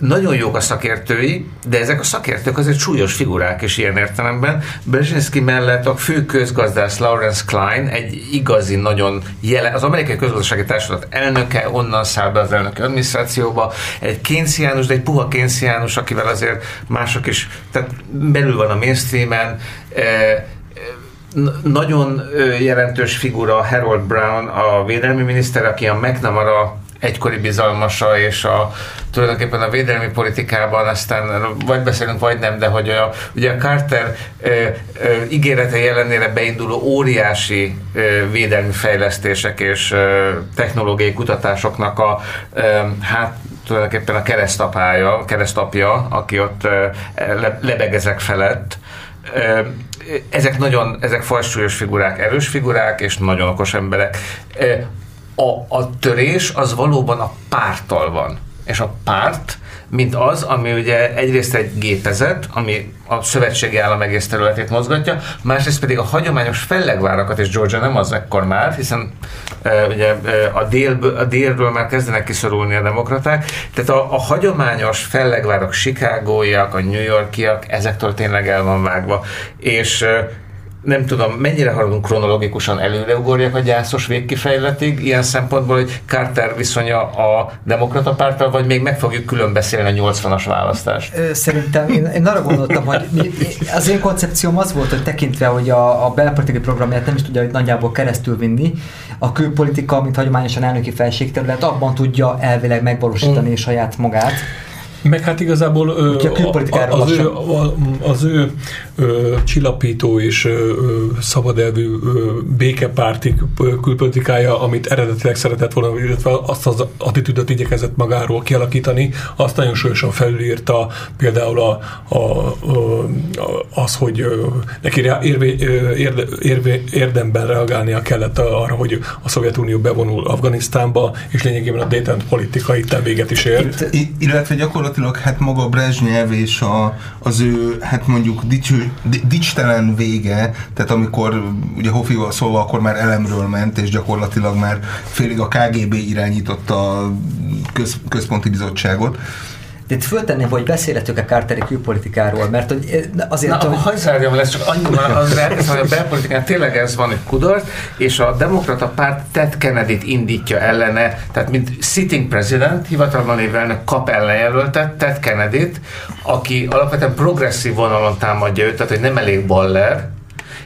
nagyon jók a szakértői, de ezek a szakértők azért súlyos figurák is ilyen értelemben. Brzezinski mellett a fő közgazdász Lawrence Klein egy igazi, nagyon jelen, az amerikai közgazdasági társulat elnöke, onnan száll be az elnöki adminisztrációba, egy kénciánus, de egy puha kénciánus, akivel azért mások is, tehát belül van a mainstreamen, eh, nagyon jelentős figura Harold Brown, a védelmi miniszter, aki a McNamara egykori bizalmasa, és a, tulajdonképpen a védelmi politikában aztán vagy beszélünk, vagy nem, de hogy a, ugye a Carter ö, ö, ígérete ellenére beinduló óriási ö, védelmi fejlesztések és ö, technológiai kutatásoknak a ö, hát tulajdonképpen a keresztapája, keresztapja, aki ott ö, le, lebegezek felett, ö, ezek nagyon, ezek fajsúlyos figurák, erős figurák, és nagyon okos emberek a, a törés az valóban a párttal van. És a párt, mint az, ami ugye egyrészt egy gépezet, ami a szövetségi állam egész területét mozgatja, másrészt pedig a hagyományos fellegvárakat, és Georgia nem az ekkor már, hiszen e, ugye e, a, délből, a délről már kezdenek kiszorulni a demokraták, tehát a, a hagyományos fellegvárak, Chicagóiak, a New Yorkiak, ezektől tényleg el van vágva, és e, nem tudom, mennyire haladunk kronológikusan előreugorjak a gyászos végkifejletig, ilyen szempontból, hogy Carter viszonya a demokrata párttal, vagy még meg fogjuk külön beszélni a 80-as választást? Szerintem én, én arra gondoltam, hogy az én koncepcióm az volt, hogy tekintve, hogy a, a belpolitikai programját nem is tudja hogy nagyjából keresztül vinni, a külpolitika, mint hagyományosan elnöki felségterület, abban tudja elvileg megvalósítani mm. saját magát. Meg hát igazából ö, a, az, ő, az ő ö, csillapító és ö, szabadelvű ö, békepárti külpolitikája, amit eredetileg szeretett volna, illetve azt az attitűdöt igyekezett magáról kialakítani, azt nagyon súlyosan felülírta például a, a, a, az, hogy neki érve, érde, érve, érdemben reagálnia kellett arra, hogy a Szovjetunió bevonul Afganisztánba, és lényegében a Dayton politikai véget is ért. Itt, illetve gyakorlatilag gyakorlatilag hát maga Brezsnyev és a, az ő, hát mondjuk dicső, dicstelen vége, tehát amikor ugye Hofival szólva akkor már elemről ment, és gyakorlatilag már félig a KGB irányította a köz, központi bizottságot, De itt föltenném, hogy beszélhetünk a Carteri külpolitikáról, mert hogy azért... Na, hogy... hagyj zárjam lesz, csak annyiban az elkezdem, hogy a belpolitikán tényleg ez van egy kudarc, és a demokrata párt Ted Kennedy-t indítja ellene, tehát mint sitting president, hivatalban lévő elnök kap ellenjelöltet, Ted Kennedy-t, aki alapvetően progresszív vonalon támadja őt, tehát hogy nem elég baller,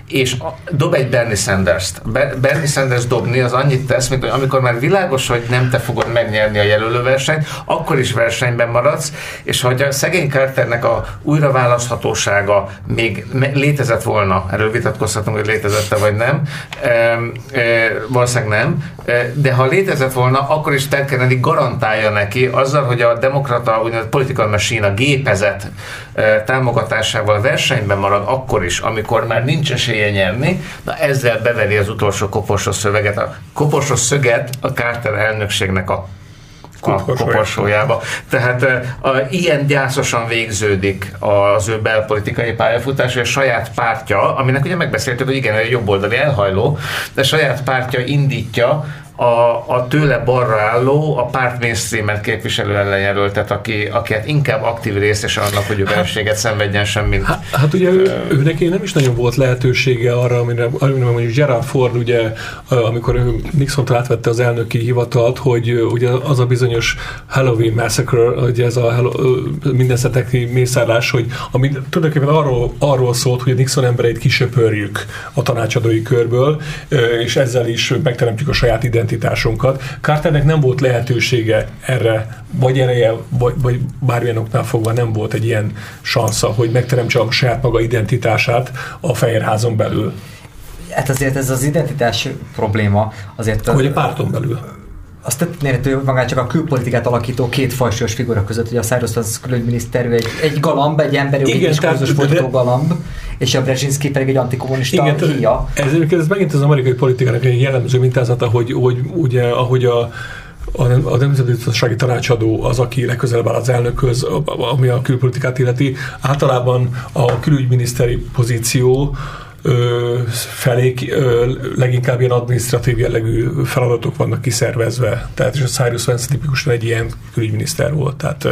és dob egy Bernie Sanders-t. Bernie Sanders dobni az annyit tesz, mint hogy amikor már világos, hogy nem te fogod megnyerni a jelölőversenyt, akkor is versenyben maradsz, és hogy a szegény Carternek a újraválaszthatósága még létezett volna, erről vitatkozhatunk, hogy létezette vagy nem, e, e, valószínűleg nem, e, de ha létezett volna, akkor is Ted Kennedy garantálja neki azzal, hogy a demokrata úgynevezett political machine, a gépezet e, támogatásával versenyben marad akkor is, amikor már nincs esélye nyerni, na ezzel beveri az utolsó koporsó szöveget, a koporsó szöget a Carter elnökségnek a a koporsójába. Tehát a, ilyen gyászosan végződik az ő belpolitikai pályafutás, hogy a saját pártja, aminek ugye megbeszéltük, hogy igen, egy jobboldali elhajló, de a saját pártja indítja a, a tőle balra álló, a párt mainstreamet képviselő ellenjelöltet, aki, aki hát inkább aktív részes annak, hogy ő vereséget szenvedjen sem, mint... Hát, hát ugye ő, ő neki nem is nagyon volt lehetősége arra, amire, amire mondjuk Gerard Ford, ugye, amikor ő Nixon átvette az elnöki hivatalt, hogy ugye az a bizonyos Halloween Massacre, ugye ez a hello, minden szeteki mészárlás, hogy ami tulajdonképpen arról, arról szólt, hogy a Nixon embereit kisöpörjük a tanácsadói körből, és ezzel is megteremtjük a saját identitást identitásunkat. Carternek nem volt lehetősége erre, vagy ereje, vagy, vagy bármilyen oknál fogva nem volt egy ilyen sansza, hogy megteremtse a saját maga identitását a Fehérházon belül. Hát azért ez az identitás probléma azért... Vagy a párton belül azt tettem magát csak a külpolitikát alakító két fajsúlyos figura között, hogy a Cyrus az külügyminiszter, egy, egy galamb, egy emberi jogi diskurzus folytató galamb, és a Brzezinski pedig egy antikommunista Igen, híja. Ez, ez megint az amerikai politikának egy jellemző mintázata, hogy, hogy ugye, ahogy a a, a nemzetbiztonsági tanácsadó az, aki legközelebb áll az elnökhöz, ami a külpolitikát illeti. Általában a külügyminiszteri pozíció felé leginkább ilyen administratív jellegű feladatok vannak kiszervezve. Tehát és a Cyrus Vance tipikusan egy ilyen külügyminiszter volt. Tehát,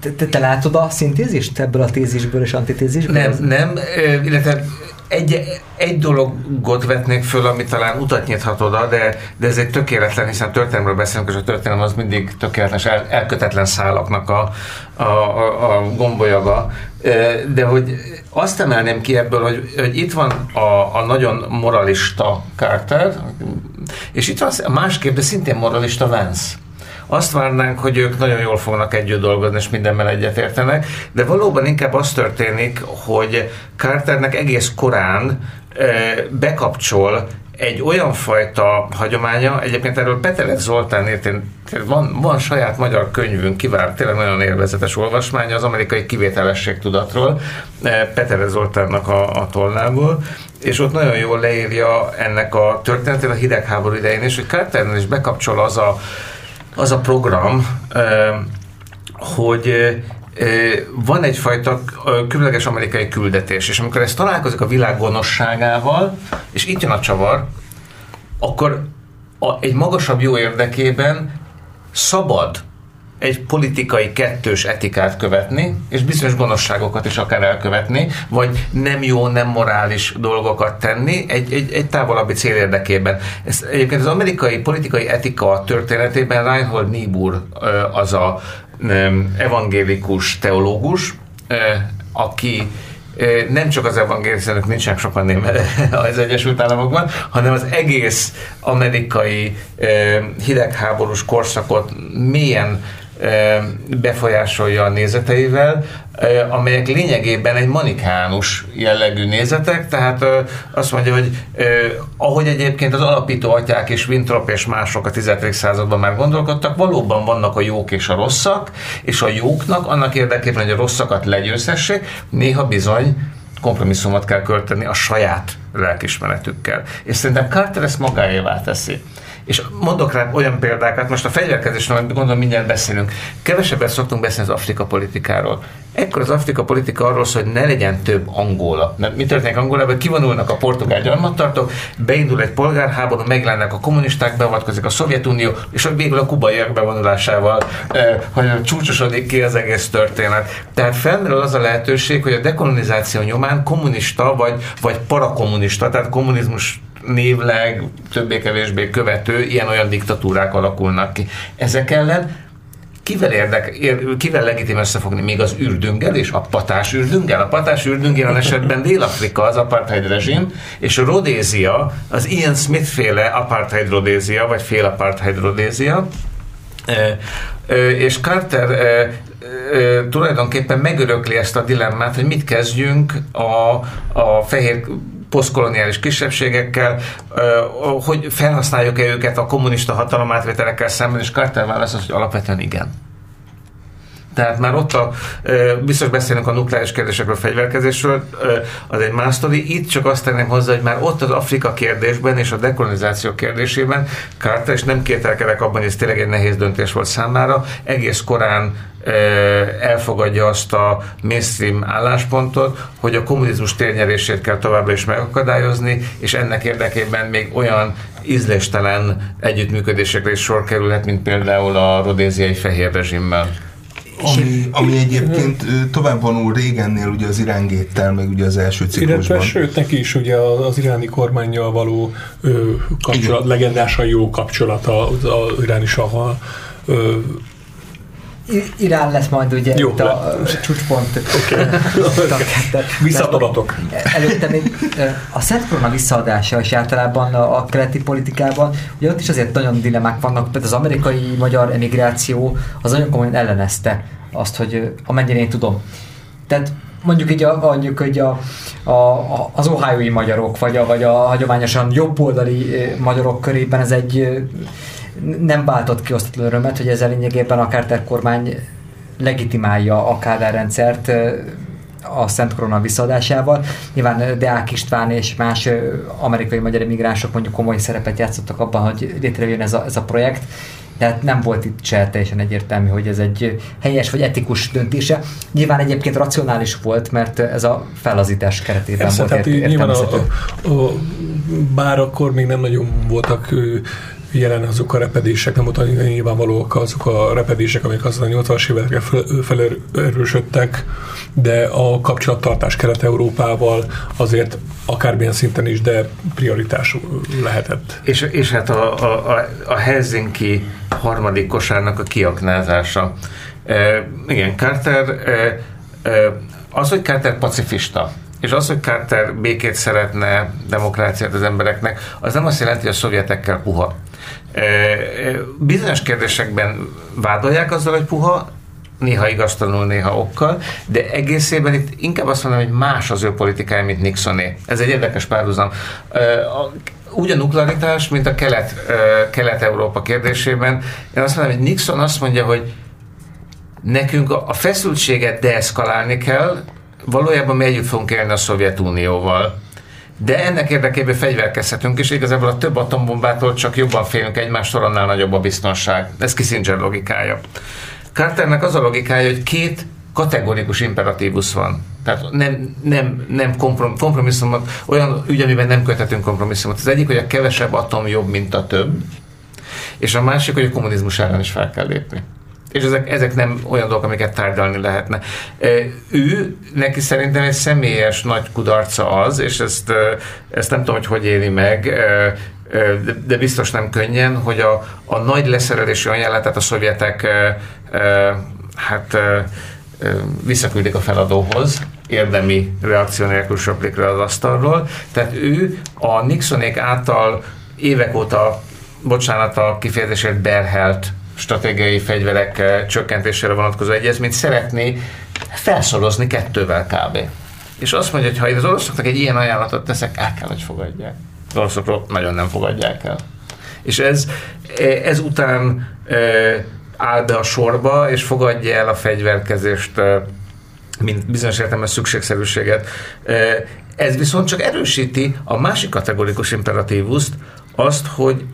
te, te, te látod a szintézist ebből a tézisből és antitézisből? Nem, nem, illetve egy, egy dologot vetnék föl, ami talán utat nyithat oda, de, de ez egy tökéletlen, hiszen történelemről beszélünk, és a történelem az mindig tökéletes, el, elkötetlen szálaknak a, a, a, a gombolyaga. De hogy azt emelném ki ebből, hogy, hogy itt van a, a nagyon moralista Carter, és itt van a másképp, de szintén moralista Vance azt várnánk, hogy ők nagyon jól fognak együtt dolgozni, és mindenben egyetértenek, de valóban inkább az történik, hogy Carternek egész korán bekapcsol egy olyan fajta hagyománya, egyébként erről Peterek Zoltán írt, van, van saját magyar könyvünk, kivár, tényleg nagyon élvezetes olvasmánya az amerikai kivételesség tudatról, Peterek Zoltánnak a, a tollából, és ott nagyon jól leírja ennek a történetét a hidegháború idején, és hogy Carternél is bekapcsol az a az a program, hogy van egyfajta különleges amerikai küldetés, és amikor ez találkozik a világ gonoszságával, és itt jön a csavar, akkor a, egy magasabb jó érdekében szabad egy politikai kettős etikát követni, és bizonyos gonoszságokat is akár elkövetni, vagy nem jó, nem morális dolgokat tenni egy, egy, egy távolabbi cél érdekében. Ez, egyébként az amerikai politikai etika történetében Reinhold Niebuhr az a evangélikus teológus, aki nem csak az evangélikusok, nincsenek sokan az Egyesült Államokban, hanem az egész amerikai hidegháborús korszakot mélyen befolyásolja a nézeteivel, amelyek lényegében egy manikánus jellegű nézetek, tehát azt mondja, hogy ahogy egyébként az alapító atyák és Winthrop és mások a 17. században már gondolkodtak, valóban vannak a jók és a rosszak, és a jóknak annak érdekében, hogy a rosszakat legyőzhessék, néha bizony kompromisszumot kell költeni a saját lelkismeretükkel. És szerintem Carter ezt magáévá teszi. És mondok rá olyan példákat, most a fegyverkezésről gondolom mindjárt beszélünk. Kevesebbet szoktunk beszélni az Afrika politikáról. Ekkor az Afrika politika arról szól, hogy ne legyen több Angola. Mert mi történik Angolában? Kivonulnak a portugál gyarmattartók, beindul egy polgárháború, meglennek a kommunisták, beavatkozik a Szovjetunió, és végül a kubaiak bevonulásával eh, hogy csúcsosodik ki az egész történet. Tehát felmerül az a lehetőség, hogy a dekolonizáció nyomán kommunista vagy, vagy parakommunista, tehát kommunizmus névleg többé-kevésbé követő ilyen-olyan diktatúrák alakulnak ki. Ezek ellen kivel, érdek, ér, kivel legitim összefogni? Még az ürdüngel és a patás ürdüngel? A patás ürdüngel esetben Dél-Afrika az apartheid rezsim, és a Rodézia, az Ian Smith féle apartheid Rodézia, vagy fél apartheid Rodézia, és Carter tulajdonképpen megörökli ezt a dilemmát, hogy mit kezdjünk a, a fehér posztkoloniális kisebbségekkel, hogy felhasználjuk-e őket a kommunista hatalomátvételekkel szemben, és Carter válasz az, hogy alapvetően igen. Tehát már ott a, biztos beszélünk a nukleáris kérdésekről, a fegyverkezésről, az egy más sztori. Itt csak azt tenném hozzá, hogy már ott az Afrika kérdésben és a dekolonizáció kérdésében Carter, és nem kételkedek abban, hogy ez tényleg egy nehéz döntés volt számára, egész korán elfogadja azt a mainstream álláspontot, hogy a kommunizmus térnyerését kell továbbra is megakadályozni, és ennek érdekében még olyan ízléstelen együttműködésekre is sor kerülhet, mint például a rodéziai fehér rezsimmel. Ami, ami egyébként tovább vonul régennél ugye az irángéttel, meg ugye az első ciklusban. Illetve sőt, neki is ugye az iráni kormányjal való ö, kapcsolat, Igen. legendásan jó kapcsolata az, az iráni saval Irán lesz majd ugye Jó, itt a csúcspont. Okay. Visszaadatok. Előtte még a Szent Korona visszaadása és általában a keleti politikában, ugye ott is azért nagyon dilemmák vannak, például az amerikai magyar emigráció az nagyon komolyan ellenezte azt, hogy amennyire én tudom. Tehát mondjuk így a, mondjuk, hogy a, a, az ohio magyarok, vagy a, vagy a hagyományosan jobboldali magyarok körében ez egy nem váltott ki osztatlan örömet, hogy ezzel lényegében a Carter kormány legitimálja a Kádár rendszert a Szent Korona visszaadásával. Nyilván Deák István és más amerikai magyar emigránsok mondjuk komoly szerepet játszottak abban, hogy létrejön ez a, ez a projekt, tehát nem volt itt se teljesen egyértelmű, hogy ez egy helyes vagy etikus döntése. Nyilván egyébként racionális volt, mert ez a felazítás keretében Persze, volt ért, nyilván a, a, a, bár akkor még nem nagyon voltak jelen azok a repedések, nem voltak nyilvánvalóak azok a repedések, amik aztán a 80-as évekre felerősödtek, de a kapcsolattartás Kelet-Európával azért akármilyen szinten is, de prioritás lehetett. És, és hát a, a, a Helsinki harmadik kosárnak a kiaknázása. E, igen, Carter, e, e, az, hogy Carter pacifista, és az, hogy Carter békét szeretne, demokráciát az embereknek, az nem azt jelenti, hogy a szovjetekkel puha. Bizonyos kérdésekben vádolják azzal, hogy puha, néha igaztalanul, néha okkal, de egészében itt inkább azt mondom, hogy más az ő politikája, mint Nixoné. Ez egy érdekes párhuzam. Úgy a nuklearitás, mint a kelet, kelet-európa kérdésében. Én azt mondom, hogy Nixon azt mondja, hogy nekünk a feszültséget deeszkalálni kell, valójában mi együtt fogunk élni a Szovjetunióval de ennek érdekében fegyverkezhetünk, és igazából a több atombombától csak jobban félünk egymástól, annál nagyobb a biztonság. Ez Kissinger logikája. Carternek az a logikája, hogy két kategorikus imperatívus van. Tehát nem, nem, nem komprom, kompromisszumot, olyan ügy, amiben nem köthetünk kompromisszumot. Az egyik, hogy a kevesebb atom jobb, mint a több, és a másik, hogy a kommunizmus ellen is fel kell lépni és ezek, ezek nem olyan dolgok, amiket tárgyalni lehetne. Ő, neki szerintem egy személyes nagy kudarca az, és ezt, ezt nem tudom, hogy hogy éli meg, de biztos nem könnyen, hogy a, a nagy leszerelési ajánlatát a szovjetek hát visszaküldik a feladóhoz, érdemi reakció nélkül söplik le az asztalról. Tehát ő a Nixonék által évek óta, bocsánat a kifejezésért berhelt stratégiai fegyverek csökkentésére vonatkozó egyezményt szeretné felszorozni kettővel kb. És azt mondja, hogy ha az oroszoknak egy ilyen ajánlatot teszek, el kell, hogy fogadják. Az oroszok nagyon nem fogadják el. És ez, ez után áll be a sorba, és fogadja el a fegyverkezést, mint bizonyos értelemben szükségszerűséget. Ez viszont csak erősíti a másik kategorikus imperatívuszt, azt, hogy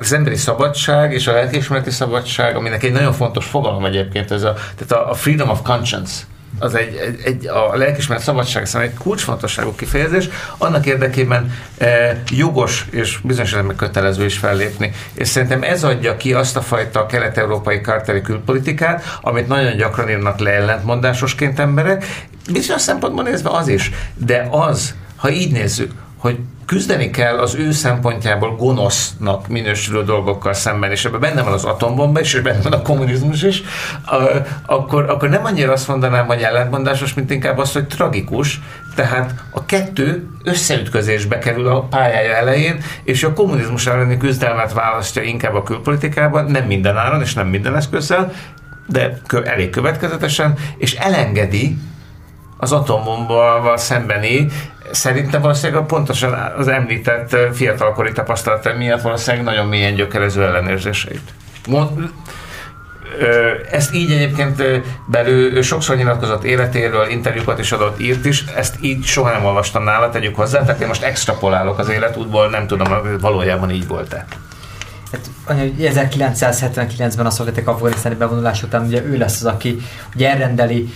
az emberi szabadság és a lelkiismereti szabadság, aminek egy nagyon fontos fogalom egyébként, ez a, tehát a freedom of conscience, az egy, egy, egy a lelkismeret szabadság szerint egy kulcsfontosságú kifejezés, annak érdekében e, jogos és bizonyos meg kötelező is fellépni. És szerintem ez adja ki azt a fajta kelet-európai karteli külpolitikát, amit nagyon gyakran írnak le ellentmondásosként emberek, bizonyos szempontból nézve az is, de az, ha így nézzük, hogy küzdeni kell az ő szempontjából gonosznak minősülő dolgokkal szemben, és ebben benne van az atombomba is, és benne van a kommunizmus is, akkor, akkor nem annyira azt mondanám, hogy ellentmondásos, mint inkább az, hogy tragikus, tehát a kettő összeütközésbe kerül a pályája elején, és a kommunizmus elleni küzdelmet választja inkább a külpolitikában, nem minden áron és nem minden eszközzel, de elég következetesen, és elengedi az atombomba szembeni, szerintem valószínűleg pontosan az említett fiatalkori tapasztalat miatt valószínűleg nagyon mélyen gyökerező ellenérzéseit. Ezt így egyébként belül sokszor nyilatkozott életéről, interjúkat is adott, írt is, ezt így soha nem olvastam nála, tegyük hozzá, tehát én most extrapolálok az életútból, nem tudom, valójában így volt-e. Hát, 1979-ben a szovjetek afganisztáni bevonulás után ugye ő lesz az, aki ugye elrendeli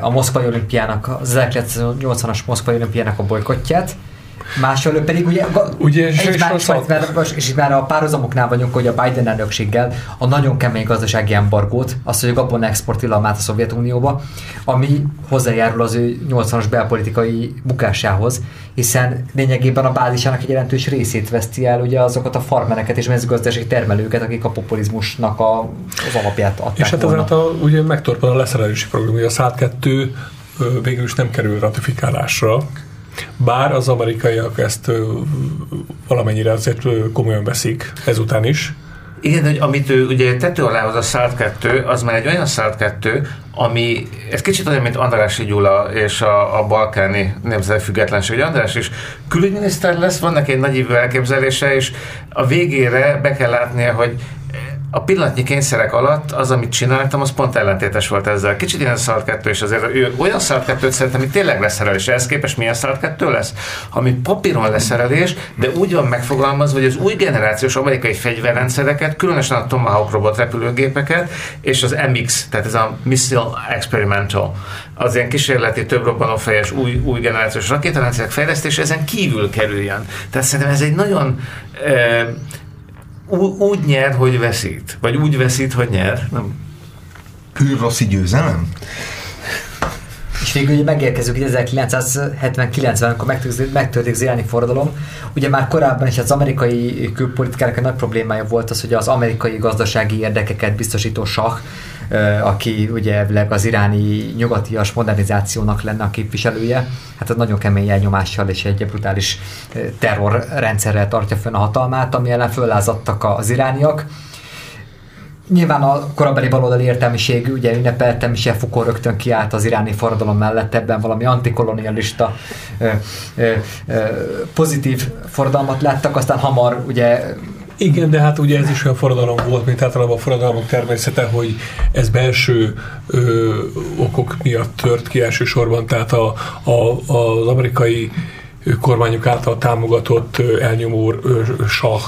a Moszkvai olimpiának, az 1980-as Moszkvai olimpiának a bolykotját, Másfelől pedig ugye, ugye és, és, már, és, és már a párhuzamoknál vagyunk, hogy a Biden elnökséggel a nagyon kemény gazdasági embargót, azt, hogy a gabon export tilalmát a Szovjetunióba, ami hozzájárul az ő 80-as belpolitikai bukásához, hiszen lényegében a bázisának egy jelentős részét veszti el ugye azokat a farmereket és mezőgazdasági termelőket, akik a populizmusnak a, az alapját adták És hát ezáltal ugye megtorpan a leszerelési program, ugye a SZÁT 2 végül is nem kerül ratifikálásra, bár az amerikaiak ezt valamennyire azért komolyan veszik ezután is. Igen, hogy amit ő ugye tető alá hoz a SZÁRT 2, az már egy olyan SZÁRT 2, ami, ez kicsit olyan, mint Andrási Gyula és a, a balkáni nemzeti függetlenség. András is külügyminiszter lesz, vannak egy nagy elképzelése, és a végére be kell látnia, hogy a pillanatnyi kényszerek alatt az, amit csináltam, az pont ellentétes volt ezzel. Kicsit ilyen szart kettő, és azért ő olyan szart kettőt szerintem, ami tényleg leszerelés. Ehhez képest milyen szart kettő lesz? Ami papíron leszerelés, de úgy van megfogalmazva, hogy az új generációs amerikai fegyverrendszereket, különösen a Tomahawk robot repülőgépeket, és az MX, tehát ez a Missile Experimental, az ilyen kísérleti több robbanófejes új, új generációs rakétarendszerek fejlesztés ezen kívül kerüljön. Tehát szerintem ez egy nagyon eh, úgy nyer, hogy veszít. Vagy úgy veszít, hogy nyer. Nem. Rossz győzelem? És végül ugye megérkezünk 1979-ben, amikor megtörténik az iráni forradalom. Ugye már korábban is az amerikai külpolitikának a nagy problémája volt az, hogy az amerikai gazdasági érdekeket biztosító sah aki ugye az iráni nyugatias modernizációnak lenne a képviselője, hát ez nagyon kemény elnyomással és egy brutális terrorrendszerrel tartja fönn a hatalmát, ami ellen föllázadtak az irániak. Nyilván a korabeli baloldali értelmiség ugye ünnepeltem, és Foucault rögtön kiállt az iráni forradalom mellett, ebben valami antikolonialista ö, ö, ö, pozitív forradalmat láttak, aztán hamar ugye igen, de hát ugye ez is olyan forradalom volt, mint általában a forradalmak természete, hogy ez belső ö, okok miatt tört ki elsősorban, tehát a, a, az amerikai kormányok által támogatott elnyomó ö, sah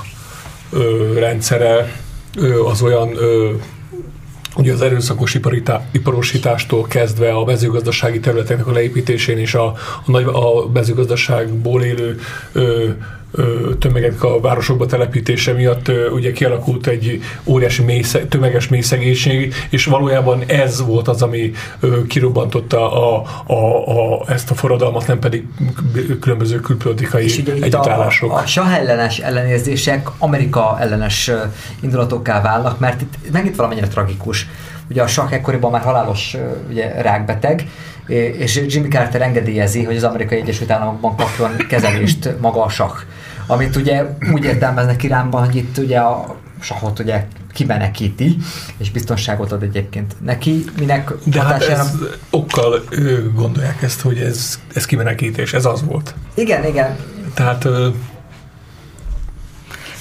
rendszere az olyan ugye az erőszakos iparita, iparosítástól kezdve a mezőgazdasági területeknek a leépítésén és a, a, nagy, a mezőgazdaságból élő ö, tömegek a városokba telepítése miatt ugye kialakult egy óriási mély, tömeges mélyszegénység, és valójában ez volt az, ami kirobbantotta a, a, a, ezt a forradalmat, nem pedig különböző külpolitikai együttállások. A, a sah ellenes ellenérzések Amerika ellenes indulatokká válnak, mert itt megint valamennyire tragikus. Ugye a sah ekkoriban már halálos ugye, rákbeteg, és Jimmy Carter engedélyezi, hogy az Amerikai Egyesült Államokban kapjon kezelést maga a sah amit ugye úgy értelmeznek Iránban, hogy itt ugye a sahot ugye kibenekíti, és biztonságot ad egyébként neki, minek De hatására... hát ez okkal gondolják ezt, hogy ez, ez kibenekítés, ez az volt. Igen, igen. Tehát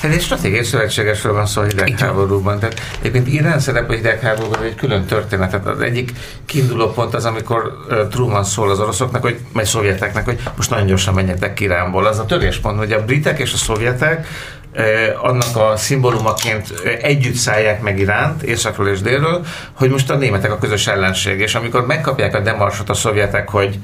Hát egy stratégiai szövetségesről van szó a hidegháborúban. Tehát egyébként Irán szerep a hidegháborúban egy külön történet. Tehát az egyik kiinduló pont az, amikor Truman szól az oroszoknak, hogy, vagy szovjeteknek, hogy most nagyon gyorsan menjetek Iránból. Az a töréspont, hogy a britek és a szovjetek annak a szimbólumaként együtt szállják meg Iránt, északról és délről, hogy most a németek a közös ellenség, és amikor megkapják a demarsot a szovjetek, hogy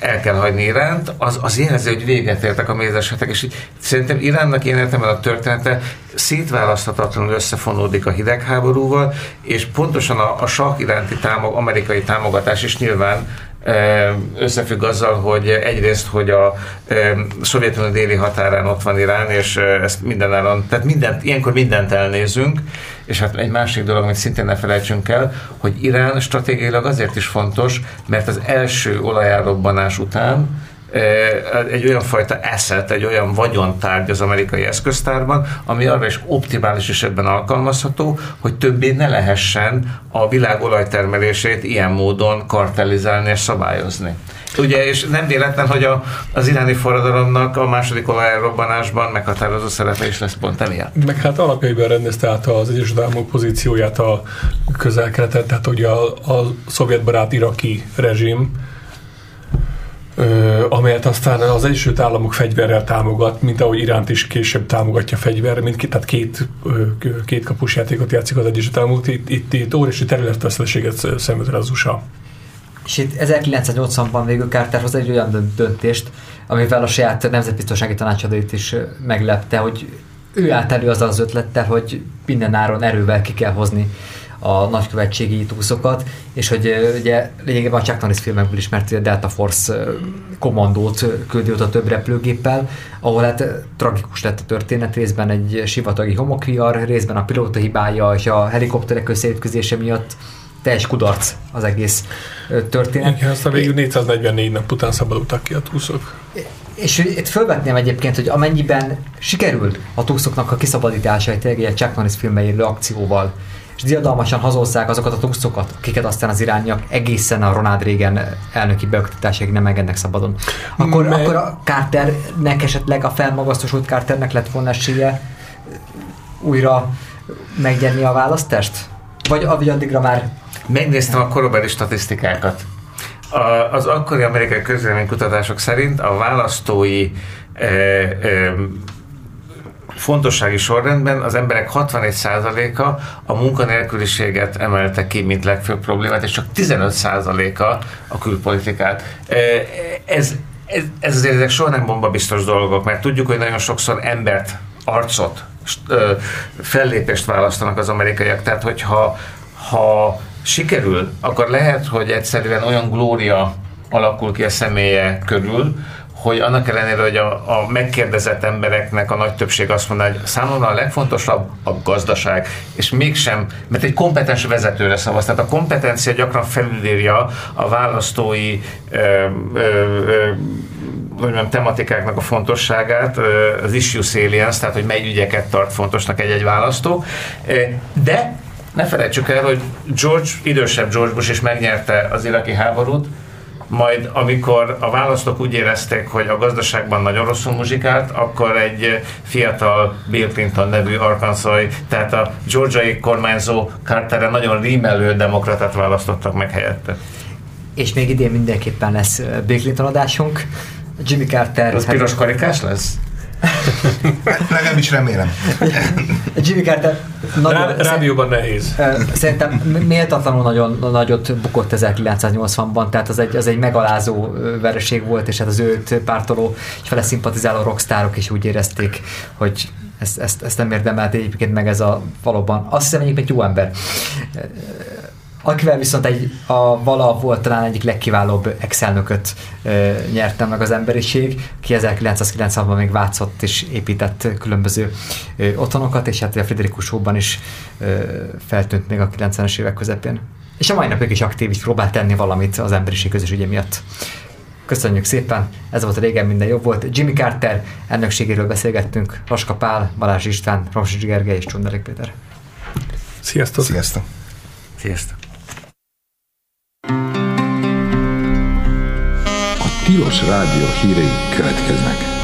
el kell hagyni Iránt, az, az jelzi, hogy véget értek a mézesetek, és így, szerintem Iránnak én értem a története szétválaszthatatlanul összefonódik a hidegháborúval, és pontosan a, a sak iránti támog, amerikai támogatás is nyilván összefügg azzal, hogy egyrészt, hogy a Szovjetunió déli határán ott van Irán, és ezt mindenáron, tehát mindent, ilyenkor mindent elnézünk, és hát egy másik dolog, amit szintén ne felejtsünk el, hogy Irán stratégiailag azért is fontos, mert az első olajárobbanás után egy olyan fajta asset, egy olyan vagyontárgy az amerikai eszköztárban, ami arra is optimális esetben alkalmazható, hogy többé ne lehessen a világ olajtermelését ilyen módon kartelizálni és szabályozni. Ugye, és nem véletlen, hogy a, az iráni forradalomnak a második olajrobbanásban meghatározó szerepe is lesz pont emiatt. Meg hát alapjaiban rendezte át az Egyesült Államok pozícióját a közel tehát hogy a, a szovjetbarát iraki rezsim, amelyet aztán az Egyesült Államok fegyverrel támogat, mint ahogy Iránt is később támogatja fegyverrel, mint tehát két, két kapus játékot játszik az Egyesült Államok, itt, itt, itt óriási területveszteséget szenved az USA. És itt 1980-ban végül Carter hoz egy olyan döntést, amivel a saját nemzetbiztonsági tanácsadóit is meglepte, hogy ő állt elő az az ötlettel, hogy minden áron erővel ki kell hozni a nagykövetségi túszokat, és hogy ugye lényegében a Chuck Norris filmekből ismert, a Delta Force kommandót küldi oda több repülőgéppel, ahol hát tragikus lett a történet, részben egy sivatagi homokviar, részben a pilóta hibája és a helikopterek összeütközése miatt teljes kudarc az egész történet. Igen, aztán végül 444 nap után szabadultak ki a túszok. És itt felvetném egyébként, hogy amennyiben sikerült a túszoknak a kiszabadítása egy egy Chuck Norris filmei akcióval, és diadalmasan hazozzák azokat a túszokat, akiket aztán az irányak egészen a Ronald Reagan elnöki beoktatásig nem engednek szabadon. Akkor, Me... akkor a Carternek esetleg a felmagasztosult Carternek lett volna esélye újra megnyerni a választást? Vagy, vagy addigra már... Megnéztem a korabeli statisztikákat. A, az akkori amerikai közvéleménykutatások szerint a választói e, e, fontossági sorrendben az emberek 61%-a a munkanélküliséget emelte ki, mint legfőbb problémát, és csak 15%-a a külpolitikát. Ez, ez, ez azért ezek soha nem bomba biztos dolgok, mert tudjuk, hogy nagyon sokszor embert, arcot, fellépést választanak az amerikaiak, tehát hogyha ha sikerül, akkor lehet, hogy egyszerűen olyan glória alakul ki a személye körül, hogy annak ellenére, hogy a, a megkérdezett embereknek a nagy többség azt mondja, hogy számomra a legfontosabb a gazdaság, és mégsem, mert egy kompetens vezetőre szavaz, tehát a kompetencia gyakran felülírja a választói ö, ö, ö, mondjam, tematikáknak a fontosságát, az issue salience, tehát hogy mely ügyeket tart fontosnak egy-egy választó, de ne felejtsük el, hogy George, idősebb George Bush is megnyerte az iraki háborút, majd amikor a választók úgy érezték, hogy a gazdaságban nagyon rosszul muzsikált, akkor egy fiatal Bill Clinton nevű arkansas tehát a georgiai kormányzó Carterre nagyon rímelő demokratát választottak meg helyette. És még idén mindenképpen lesz Bill Clinton adásunk. Jimmy Carter... Az hát, piros karikás lesz? Legalábbis remélem. Jimmy Carter nagyon, Rá, rádióban nehéz. Szerintem méltatlanul nagyon nagyot bukott 1980-ban, tehát az egy, az egy megalázó vereség volt, és hát az őt pártoló és vele szimpatizáló rockstárok is úgy érezték, hogy ezt, ezt, ezt nem érdemelt egyébként meg ez a valóban. Azt hiszem egyébként jó ember akivel viszont egy, a vala volt talán egyik legkiválóbb Excelnököt e, nyerte meg az emberiség, ki 1990-ban még vátszott és épített különböző e, otthonokat, és hát a Friderikus Showban is e, feltűnt még a 90-es évek közepén. És a mai napig is aktív, és próbált tenni valamit az emberiség közös ügye miatt. Köszönjük szépen, ez volt a régen minden jobb volt. Jimmy Carter elnökségéről beszélgettünk, Raska Pál, Balázs István, Romsics Gergely és Csundelik Péter. Sziasztok! Sziasztok! Sziasztok! Tilos Rádió hírei következnek.